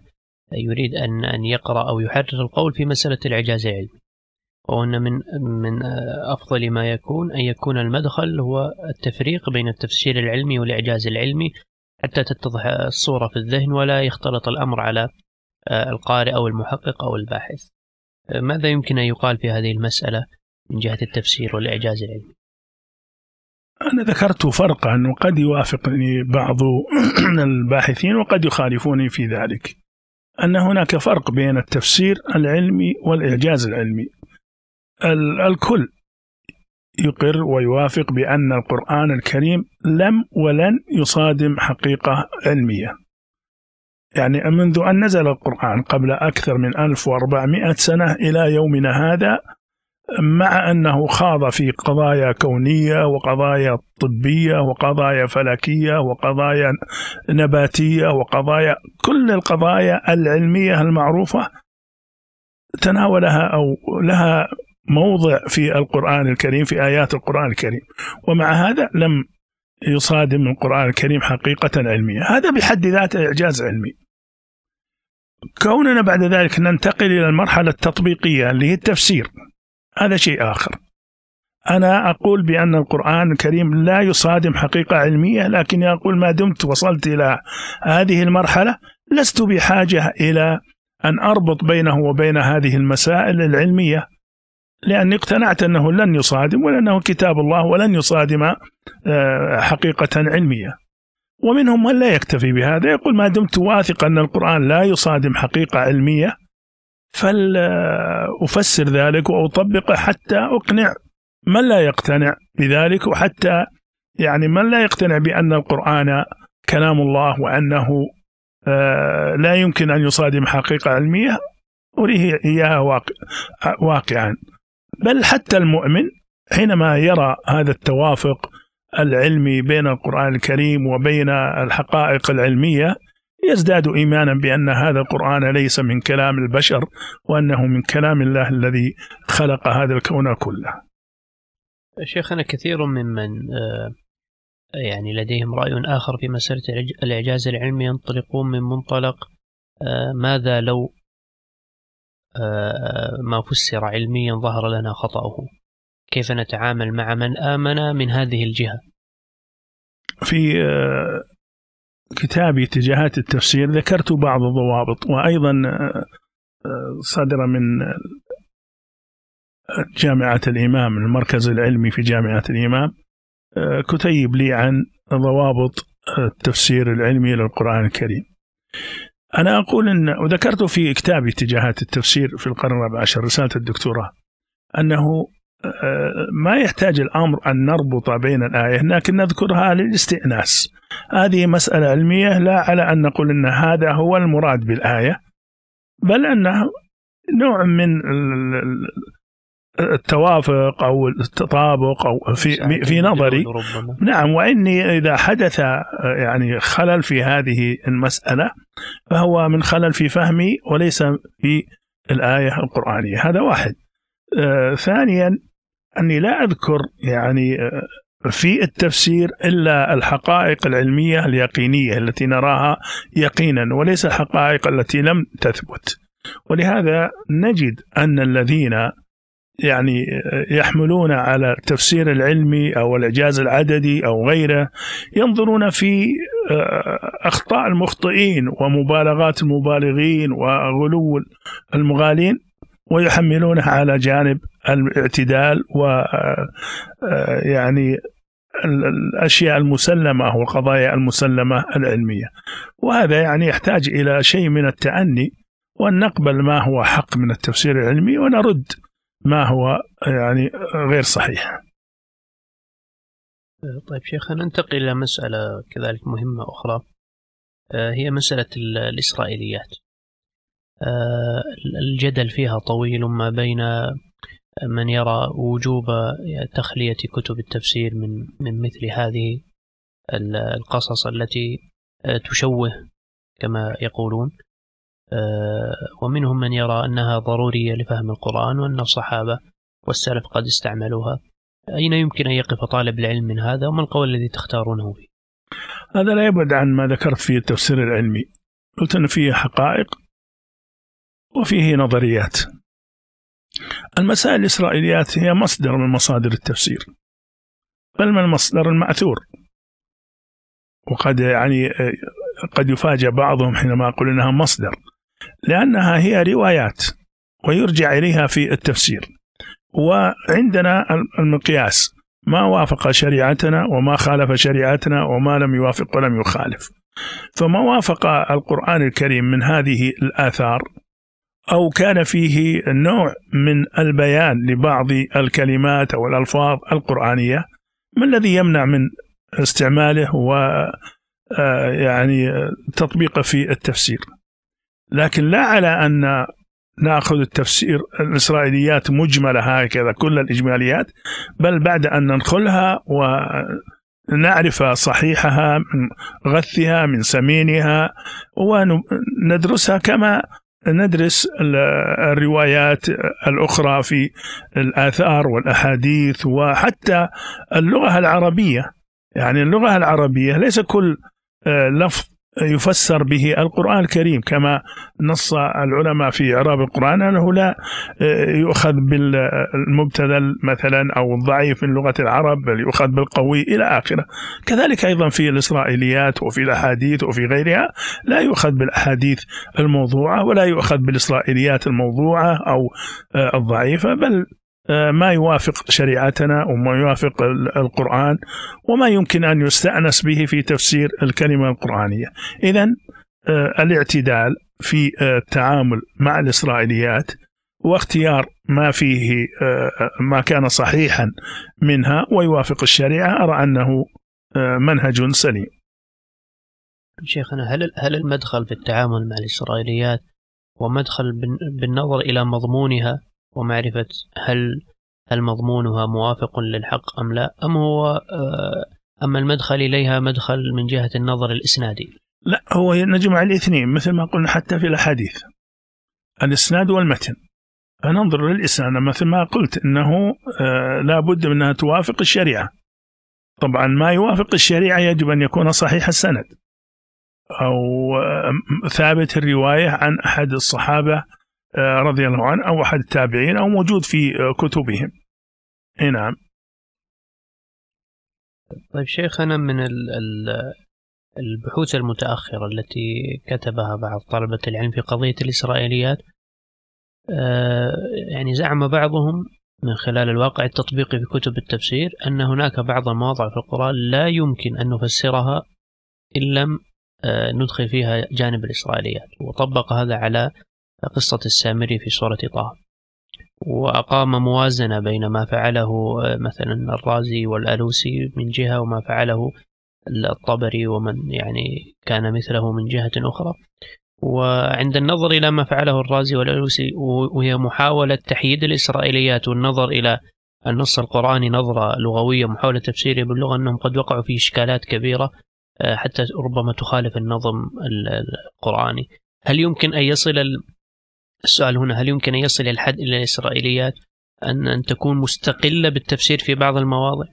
Speaker 2: يريد ان أن يقرأ أو يحرر القول في مسألة الإعجاز العلمي. وأن من من أفضل ما يكون أن يكون المدخل هو التفريق بين التفسير العلمي والإعجاز العلمي حتى تتضح الصورة في الذهن ولا يختلط الأمر على القارئ أو المحقق أو الباحث. ماذا يمكن أن يقال في هذه المسألة من جهة التفسير والإعجاز العلمي؟
Speaker 3: أنا ذكرت فرقا وقد يوافقني بعض الباحثين وقد يخالفوني في ذلك. أن هناك فرق بين التفسير العلمي والإعجاز العلمي. الكل يقر ويوافق بأن القرآن الكريم لم ولن يصادم حقيقة علمية. يعني منذ أن نزل القرآن قبل أكثر من 1400 سنة إلى يومنا هذا مع أنه خاض في قضايا كونية وقضايا طبية وقضايا فلكية وقضايا نباتية وقضايا كل القضايا العلمية المعروفة تناولها أو لها موضع في القرآن الكريم في آيات القرآن الكريم. ومع هذا لم يصادم القرآن الكريم حقيقة علمية. هذا بحد ذاته إعجاز علمي. كوننا بعد ذلك ننتقل إلى المرحلة التطبيقية اللي هي التفسير. هذا شيء آخر. أنا أقول بأن القرآن الكريم لا يصادم حقيقة علمية لكن أقول ما دمت وصلت إلى هذه المرحلة لست بحاجة إلى أن أربط بينه وبين هذه المسائل العلمية لأني اقتنعت أنه لن يصادم ولأنه كتاب الله ولن يصادم آه، حقيقة علمية. ومنهم من لا يكتفي بهذا يقول ما دمت واثق أن القرآن لا يصادم حقيقة علمية فلأفسر ذلك وأطبقه حتى أقنع من لا يقتنع بذلك وحتى يعني من لا يقتنع بأن القرآن كلام الله وأنه آه، لا يمكن أن يصادم حقيقة علمية أريه إياها واقع واقعا. بل حتى المؤمن حينما يرى هذا التوافق العلمي بين القرآن الكريم وبين الحقائق العلمية يزداد إيمانا بأن هذا القرآن ليس من كلام البشر وأنه من كلام الله الذي خلق هذا الكون كله.
Speaker 2: شيخنا كثير ممن آه، يعني لديهم رأي آخر في مسألة الإعجاز العلمي ينطلقون من منطلق آه، ماذا لو آه، ما فسر علميا ظهر لنا خطأه كيف نتعامل مع من آمن من هذه الجهة
Speaker 3: في كتابي اتجاهات التفسير ذكرت بعض الضوابط وأيضا آه، آه، صدر من جامعة الإمام المركز العلمي في جامعة الإمام. آه، كتيب لي عن ضوابط التفسير العلمي للقرآن الكريم. أنا أقول أن وذكرت في كتابي اتجاهات التفسير في القرن الرابع عشر رسالة الدكتوراه أنه ما يحتاج الأمر أن نربط بين الآية لكن نذكرها للاستئناس. هذه مسألة علمية لا على أن نقول إن هذا هو المراد بالآية بل أنه نوع من التوافق أو التطابق أو في في نظري. نعم وإني إذا حدث يعني خلل في هذه المسألة فهو من خلل في فهمي وليس في الآية القرآنية. هذا واحد. آه ثانيا أني لا أذكر يعني آه في التفسير إلا الحقائق العلمية اليقينية التي نراها يقينا وليس الحقائق التي لم تثبت. ولهذا نجد أن الذين يعني يحملون على التفسير العلمي أو الإعجاز العددي أو غيره ينظرون في آه، أخطاء المخطئين ومبالغات المبالغين وغلو المغالين. ويحملونها على جانب الاعتدال و آه، يعني الأشياء المسلمة والقضايا المسلمة العلمية. وهذا يعني يحتاج إلى شيء من التأني وان نقبل ما هو حق من التفسير العلمي ونرد ما هو يعني غير صحيح.
Speaker 2: طيب شيخ ننتقل إلى مسألة كذلك مهمة أخرى آه، هي مسألة الإسرائيليات. آه، الجدل فيها طويل ما بين من يرى وجوب تخلية كتب التفسير من من مثل هذه القصص التي آه، تشوه كما يقولون. آه، ومنهم من يرى أنها ضرورية لفهم القرآن وأن الصحابة والسلف قد استعملوها. أين يمكن أن يقف طالب العلم من هذا؟ وما القول الذي تختارونه فيه؟
Speaker 3: هذا لا يبعد عن ما ذكرت في التفسير العلمي. قلت أن فيه حقائق وفيه نظريات. المسائل الإسرائيليات هي مصدر من مصادر التفسير بل من المصدر المأثور وقد يعني قد يفاجأ بعضهم حينما أقول أنها مصدر لأنها هي روايات ويرجع إليها في التفسير. وعندنا المقياس ما وافق شريعتنا وما خالف شريعتنا وما لم يوافق ولم يخالف. فما وافق القرآن الكريم من هذه الآثار أو كان فيه نوع من البيان لبعض الكلمات أو الألفاظ القرآنية ما الذي يمنع من استعماله و آه، يعني تطبيقه في التفسير؟ لكن لا على أن نأخذ التفسير الإسرائيليات مجملة هكذا كل الإجماليات بل بعد أن ننخلها ونعرف صحيحها من غثها من سمينها وندرسها كما ندرس الروايات الأخرى في الآثار والأحاديث وحتى اللغة العربية. يعني اللغة العربية ليس كل لفظ يفسر به القرآن الكريم كما نص العلماء في إعراب القرآن أنه لا آه، يؤخذ بالمبتذل مثلا أو الضعيف من لغة العرب بل يؤخذ بالقوي إلى آخره. كذلك أيضا في الإسرائيليات وفي الأحاديث وفي غيرها لا يؤخذ بالأحاديث الموضوعة ولا يؤخذ بالإسرائيليات الموضوعة أو آه، الضعيفة بل ما يوافق شريعتنا وما يوافق القرآن وما يمكن أن يستأنس به في تفسير الكلمة القرآنية. إذا آه، الاعتدال في آه، التعامل مع الإسرائيليات واختيار ما فيه ما كان صحيحا منها ويوافق الشريعة أرى أنه منهج سليم.
Speaker 2: شيخنا هل هل المدخل في التعامل مع الإسرائيليات ومدخل بالنظر إلى مضمونها ومعرفة هل هل مضمونها موافق للحق أم لا أم هو آه، أما المدخل إليها مدخل من جهة النظر الإسنادي؟
Speaker 3: لا هو نجمع الاثنين مثل ما قلنا حتى في الأحاديث. الإسناد والمتن. فننظر للإسناد مثل ما قلت أنه آه، لا بد من أنها توافق الشريعة. طبعا ما يوافق الشريعة يجب أن يكون صحيح السند. أو آه، ثابت الرواية عن أحد الصحابة رضي الله عنه أو أحد التابعين أو موجود في آه، كتبهم. إي نعم.
Speaker 2: طيب شيخنا من البحوث المتأخرة التي كتبها بعض طلبة العلم في قضية الإسرائيليات آه، يعني زعم بعضهم من خلال الواقع التطبيقي في كتب التفسير أن هناك بعض المواضع في القرآن لا يمكن أن نفسرها إن لم ندخل فيها جانب الإسرائيليات وطبق هذا على قصة السامري في سورة طه. وأقام موازنة بين ما فعله مثلا الرازي والألوسي من جهة وما فعله الطبري ومن يعني كان مثله من جهة أخرى. وعند النظر إلى ما فعله الرازي والألوسي وهي محاولة تحييد الإسرائيليات والنظر إلى النص القرآني نظرة لغوية محاولة تفسيره باللغة أنهم قد وقعوا في إشكالات كبيرة آه، حتى ربما تخالف النظم القرآني. هل يمكن أن يصل السؤال هنا هل يمكن أن يصل الحد إلى الإسرائيليات أن أن تكون مستقلة بالتفسير في بعض المواضع؟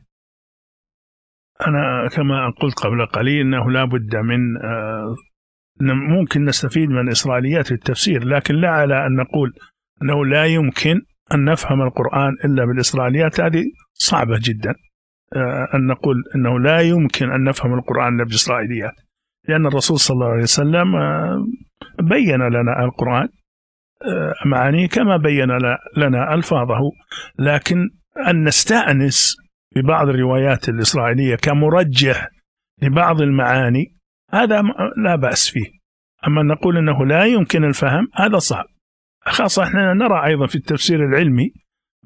Speaker 3: أنا كما قلت قبل قليل أنه لا بد من آه، ممكن نستفيد من الإسرائيليات في التفسير لكن لا على أن نقول أنه لا يمكن أن نفهم القرآن إلا بالإسرائيليات هذه صعبة جدا آه، أن نقول أنه لا يمكن أن نفهم القرآن إلا بالإسرائيليات لأن الرسول صلى الله عليه وسلم آه، بين لنا القرآن معانيه كما بين لنا ألفاظه لكن أن نستأنس ببعض الروايات الإسرائيلية كمرجح لبعض المعاني هذا لا بأس فيه. أما نقول أنه لا يمكن الفهم هذا صعب. خاصة إحنا نرى أيضا في التفسير العلمي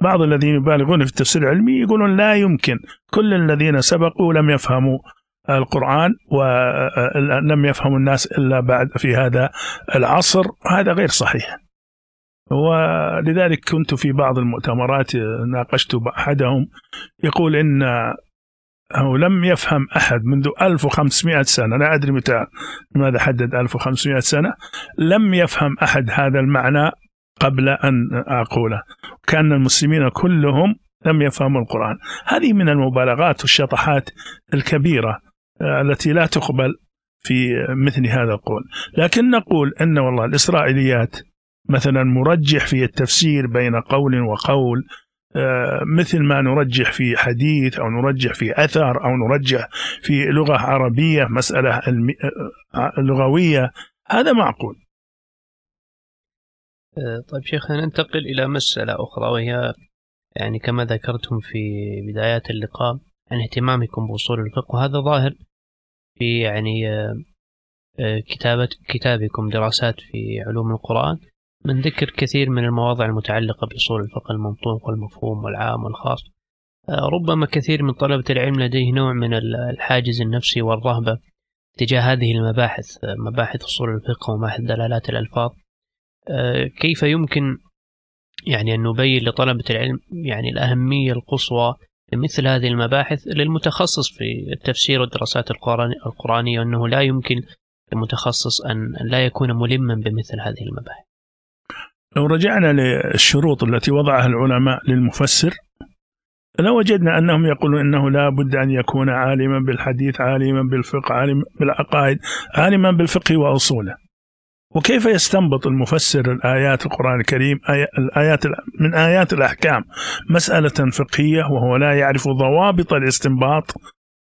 Speaker 3: بعض الذين يبالغون في التفسير العلمي يقولون لا يمكن. كل الذين سبقوا لم يفهموا القرآن ولم يفهموا الناس إلا بعد في هذا العصر هذا غير صحيح. ولذلك كنت في بعض المؤتمرات ناقشت أحدهم يقول إن أو لم يفهم أحد منذ 1500 سنة لا أدري متى لماذا حدد 1500 سنة لم يفهم أحد هذا المعنى قبل أن أقوله. كان المسلمين كلهم لم يفهموا القرآن. هذه من المبالغات والشطحات الكبيرة آه، التي لا تقبل في مثل هذا القول. لكن نقول أن والله الإسرائيليات مثلا مرجح في التفسير بين قول وقول آه، مثل ما نرجح في حديث أو نرجح في أثر أو نرجح في لغة عربية مسألة آه، لغوية هذا معقول.
Speaker 2: آه، طيب شيخنا ننتقل إلى مسألة أخرى وهي يعني كما ذكرتم في بدايات اللقاء عن اهتمامكم بأصول الفقه وهذا ظاهر في يعني كتابة كتابكم دراسات في علوم القرآن من ذكر كثير من المواضع المتعلقة بأصول الفقه المنطوق والمفهوم والعام والخاص. آه، ربما كثير من طلبة العلم لديه نوع من الحاجز النفسي والرهبة تجاه هذه المباحث آه، مباحث أصول الفقه ومباحث دلالات الألفاظ. آه، كيف يمكن يعني أن نبين لطلبة العلم يعني الأهمية القصوى لمثل هذه المباحث للمتخصص في التفسير والدراسات القرآنية أنه لا يمكن للمتخصص أن لا يكون ملما بمثل هذه المباحث؟
Speaker 3: لو رجعنا للشروط التي وضعها العلماء للمفسر لوجدنا أنهم يقولون أنه لا بد أن يكون عالما بالحديث عالما بالفقه عالما بالعقائد عالما بالفقه وأصوله. وكيف يستنبط المفسر الآيات القرآن الكريم الآيات من آيات الأحكام مسألة فقهية وهو لا يعرف ضوابط الاستنباط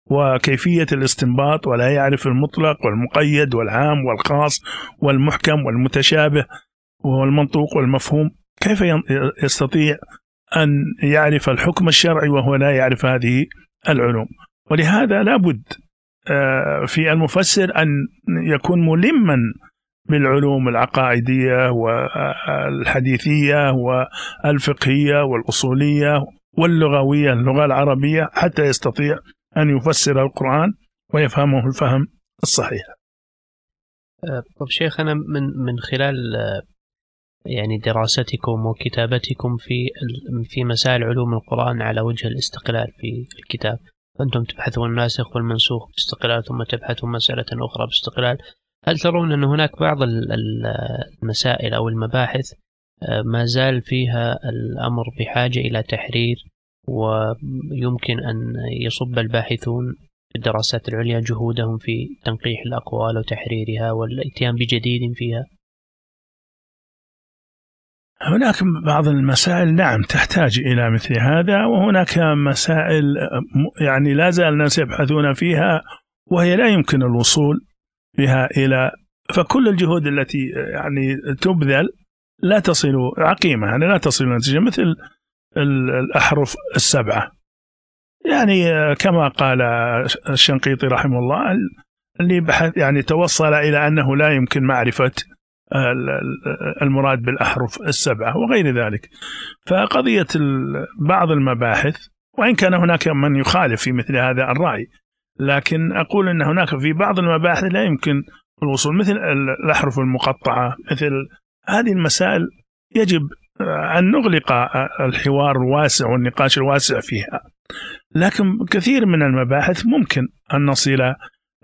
Speaker 3: وكيفية الاستنباط ولا يعرف المطلق والمقيد والعام والخاص والمحكم والمتشابه وهو المنطوق والمفهوم كيف يستطيع أن يعرف الحكم الشرعي وهو لا يعرف هذه العلوم؟ ولهذا لابد آه، في المفسر أن يكون ملما بالعلوم العقائدية والحديثية والفقهية والأصولية واللغوية اللغة العربية حتى يستطيع أن يفسر القرآن ويفهمه الفهم الصحيح.
Speaker 2: طب شيخنا من من خلال يعني دراستكم وكتابتكم في في مسائل علوم القرآن على وجه الاستقلال في الكتاب. أنتم تبحثون الناسخ والمنسوخ باستقلال ثم تبحثون مسألة أخرى باستقلال. هل ترون أن هناك بعض المسائل أو المباحث آه، ما زال فيها الأمر بحاجة إلى تحرير ويمكن أن يصب الباحثون في الدراسات العليا جهودهم في تنقيح الأقوال وتحريرها والاتيان بجديد فيها؟
Speaker 3: هناك بعض المسائل نعم تحتاج إلى مثل هذا وهناك مسائل يعني لا زال الناس يبحثون فيها وهي لا يمكن الوصول بها إلى فكل الجهود التي يعني تبذل لا تصل عقيمة يعني لا تصل إلى نتيجة مثل الأحرف السبعة. يعني كما قال الشنقيطي رحمه الله اللي بحث يعني توصل إلى أنه لا يمكن معرفة المراد بالأحرف السبعة وغير ذلك. فقضية بعض المباحث وإن كان هناك من يخالف في مثل هذا الرأي لكن أقول أن هناك في بعض المباحث لا يمكن الوصول. مثل الأحرف المقطعة مثل هذه المسائل يجب أن نغلق الحوار الواسع والنقاش الواسع فيها. لكن كثير من المباحث ممكن أن نصل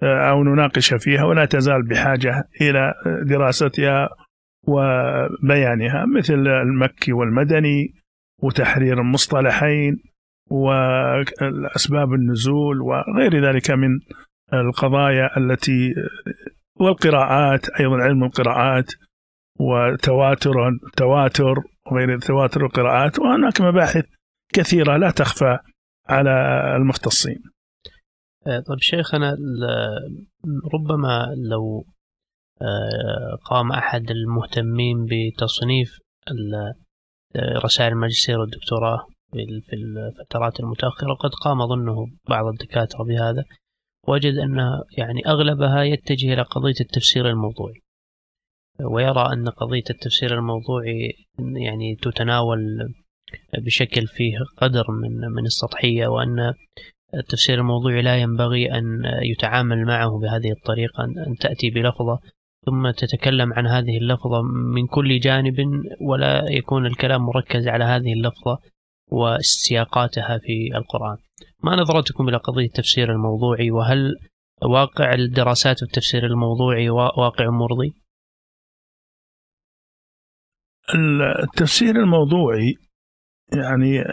Speaker 3: أو نناقش فيها ولا تزال بحاجة إلى دراستها وبيانها مثل المكي والمدني وتحرير المصطلحين وأسباب النزول وغير ذلك من القضايا التي والقراءات أيضا علم القراءات وتواتر تواتر وغير تواتر القراءات وهناك مباحث كثيرة لا تخفى على المختصين.
Speaker 2: طيب شيخنا ربما لو آه، قام أحد المهتمين بتصنيف آه، رسائل الماجستير والدكتوراه في الفترات المتأخرة قد قام أظنه بعض الدكاترة بهذا. وجد أن يعني أغلبها يتجه إلى قضية التفسير الموضوعي. ويرى أن قضية التفسير الموضوعي يعني تتناول بشكل فيه قدر من من السطحية وأن التفسير الموضوعي لا ينبغي أن يتعامل معه بهذه الطريقة أن تأتي بلفظة ثم تتكلم عن هذه اللفظة من كل جانب ولا يكون الكلام مركز على هذه اللفظة وسياقاتها في القرآن ما نظرتكم إلى قضية التفسير الموضوعي وهل واقع الدراسات في التفسير الموضوعي واقع مرضي؟
Speaker 3: التفسير الموضوعي يعني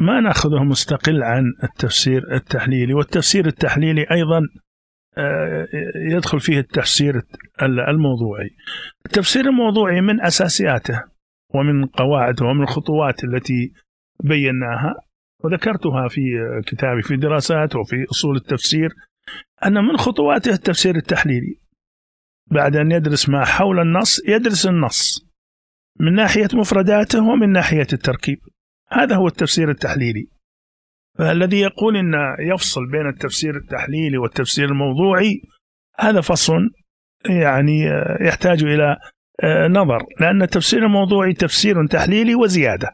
Speaker 3: ما نأخذه مستقل عن التفسير التحليلي والتفسير التحليلي أيضا آه، يدخل فيه التفسير الموضوعي. التفسير الموضوعي من أساسياته ومن قواعده ومن الخطوات التي بيناها وذكرتها في كتابي في دراسات وفي أصول التفسير أن من خطواته التفسير التحليلي. بعد أن يدرس ما حول النص يدرس النص من ناحية مفرداته ومن ناحية التركيب. هذا هو التفسير التحليلي. فالذي يقول إن يفصل بين التفسير التحليلي والتفسير الموضوعي هذا فصل يعني يحتاج إلى نظر لأن التفسير الموضوعي تفسير تحليلي وزيادة.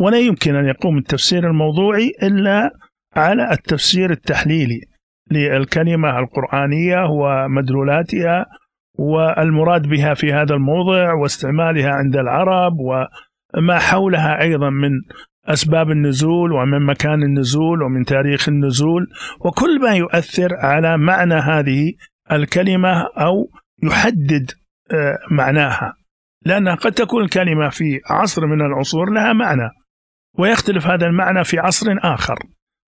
Speaker 3: ولا يمكن أن يقوم التفسير الموضوعي إلا على التفسير التحليلي للكلمة القرآنية ومدلولاتها والمراد بها في هذا الموضع واستعمالها عند العرب وما حولها أيضا من أسباب النزول ومن مكان النزول ومن تاريخ النزول وكل ما يؤثر على معنى هذه الكلمة أو يحدد آه، معناها. لانها قد تكون الكلمة في عصر من العصور لها معنى ويختلف هذا المعنى في عصر آخر.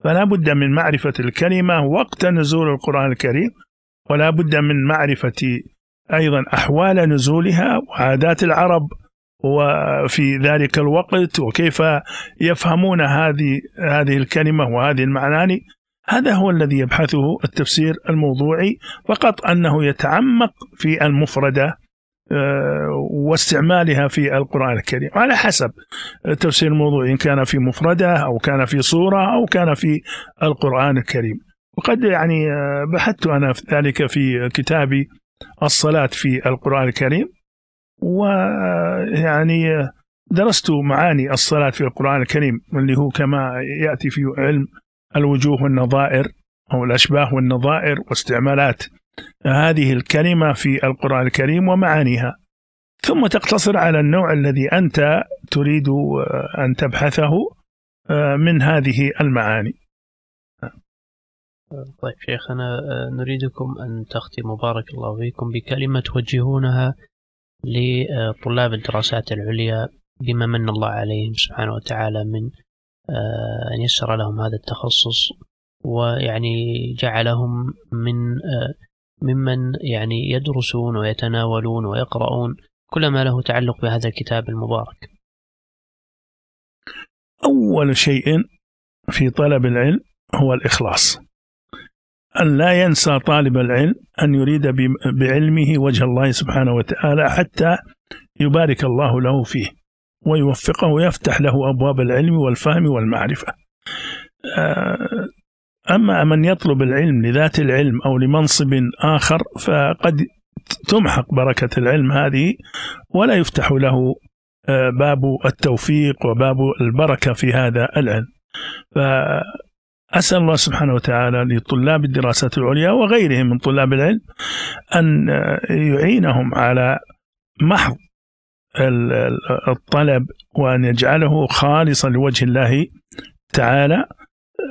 Speaker 3: فلا بد من معرفة الكلمة وقت نزول القرآن الكريم ولا بد من معرفة أيضا أحوال نزولها وعادات العرب وفي ذلك الوقت وكيف يفهمون هذه هذه الكلمة وهذه المعاني. هذا هو الذي يبحثه التفسير الموضوعي فقط أنه يتعمق في المفردة آه، واستعمالها في القرآن الكريم. على حسب التفسير الموضوعي إن كان في مفردة أو كان في صورة أو كان في القرآن الكريم. وقد يعني آه، بحثت أنا ذلك في كتابي الصلاة في القرآن الكريم. ويعني درست معاني الصلاة في القرآن الكريم اللي هو كما يأتي في علم الوجوه والنظائر أو الأشباه والنظائر واستعمالات هذه الكلمة في القرآن الكريم ومعانيها. ثم تقتصر على النوع الذي أنت تريد أن تبحثه من هذه المعاني.
Speaker 2: طيب شيخنا آه، نريدكم أن تختموا بارك الله فيكم بكلمة توجهونها لطلاب الدراسات العليا بما من الله عليهم سبحانه وتعالى من آه، أن يسر لهم هذا التخصص ويعني جعلهم من آه، ممن يعني يدرسون ويتناولون ويقرؤون كل ما له تعلق بهذا الكتاب المبارك.
Speaker 3: أول شيء في طلب العلم هو الإخلاص. أن لا ينسى طالب العلم أن يريد بعلمه وجه الله سبحانه وتعالى حتى يبارك الله له فيه ويوفقه ويفتح له أبواب العلم والفهم والمعرفة. آه، أما من يطلب العلم لذات العلم أو لمنصب آخر فقد تمحق بركة العلم هذه ولا يفتح له آه، باب التوفيق وباب البركة في هذا العلم. فأسأل الله سبحانه وتعالى لطلاب الدراسات العليا وغيرهم من طلاب العلم أن يعينهم على محض الطلب وأن يجعله خالصا لوجه الله تعالى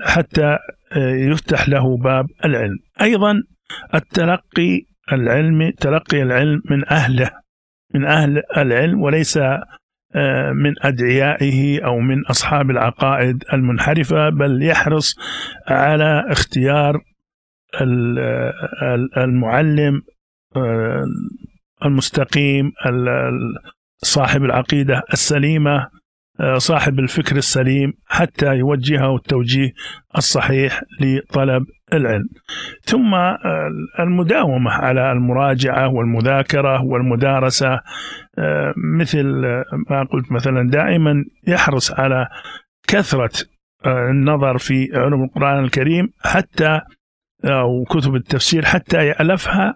Speaker 3: حتى يفتح له باب العلم. أيضا التلقي العلمي تلقي العلم من أهله من أهل العلم وليس آه، من أدعيائه أو من أصحاب العقائد المنحرفة بل يحرص على اختيار المعلم آه، المستقيم صاحب العقيدة السليمة آه، صاحب الفكر السليم حتى يوجهه التوجيه الصحيح لطلب العلم. ثم آه، المداومة على المراجعة والمذاكرة والمدارسة آه، مثل ما قلت مثلا دائما يحرص على كثرة النظر في علوم القرآن الكريم حتى أو كتب التفسير حتى يألفها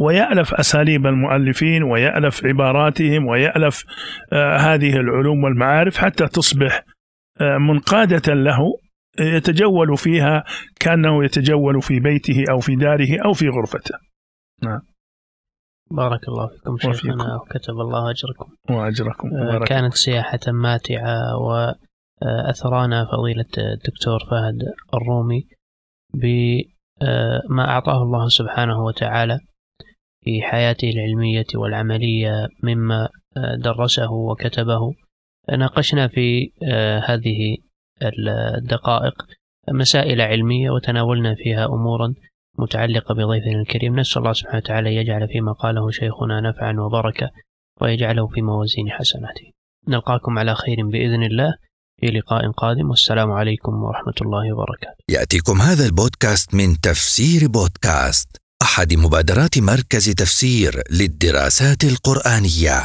Speaker 3: ويألف أساليب المؤلفين ويألف عباراتهم ويألف آه، هذه العلوم والمعارف حتى تصبح آه، منقادة له يتجول فيها كأنه يتجول في بيته أو في داره أو في غرفته.
Speaker 2: نعم. بارك الله فيكم شيخنا وكتب الله أجركم.
Speaker 3: وأجركم.
Speaker 2: آه، كانت سياحة ماتعة وأثرانا فضيلة الدكتور فهد الرومي بما أعطاه الله سبحانه وتعالى في حياته العلمية والعملية مما آه، درسه وكتبه. ناقشنا في آه، هذه الدقائق مسائل علمية وتناولنا فيها أمورا متعلقة بضيفنا الكريم. نسأل الله سبحانه وتعالى يجعل فيما قاله شيخنا نفعا وبركة ويجعله في موازين حسناته. نلقاكم على خير بإذن الله في لقاء قادم. والسلام عليكم ورحمة الله وبركاته.
Speaker 1: يأتيكم هذا البودكاست من تفسير بودكاست أحد مبادرات مركز تفسير للدراسات القرآنية.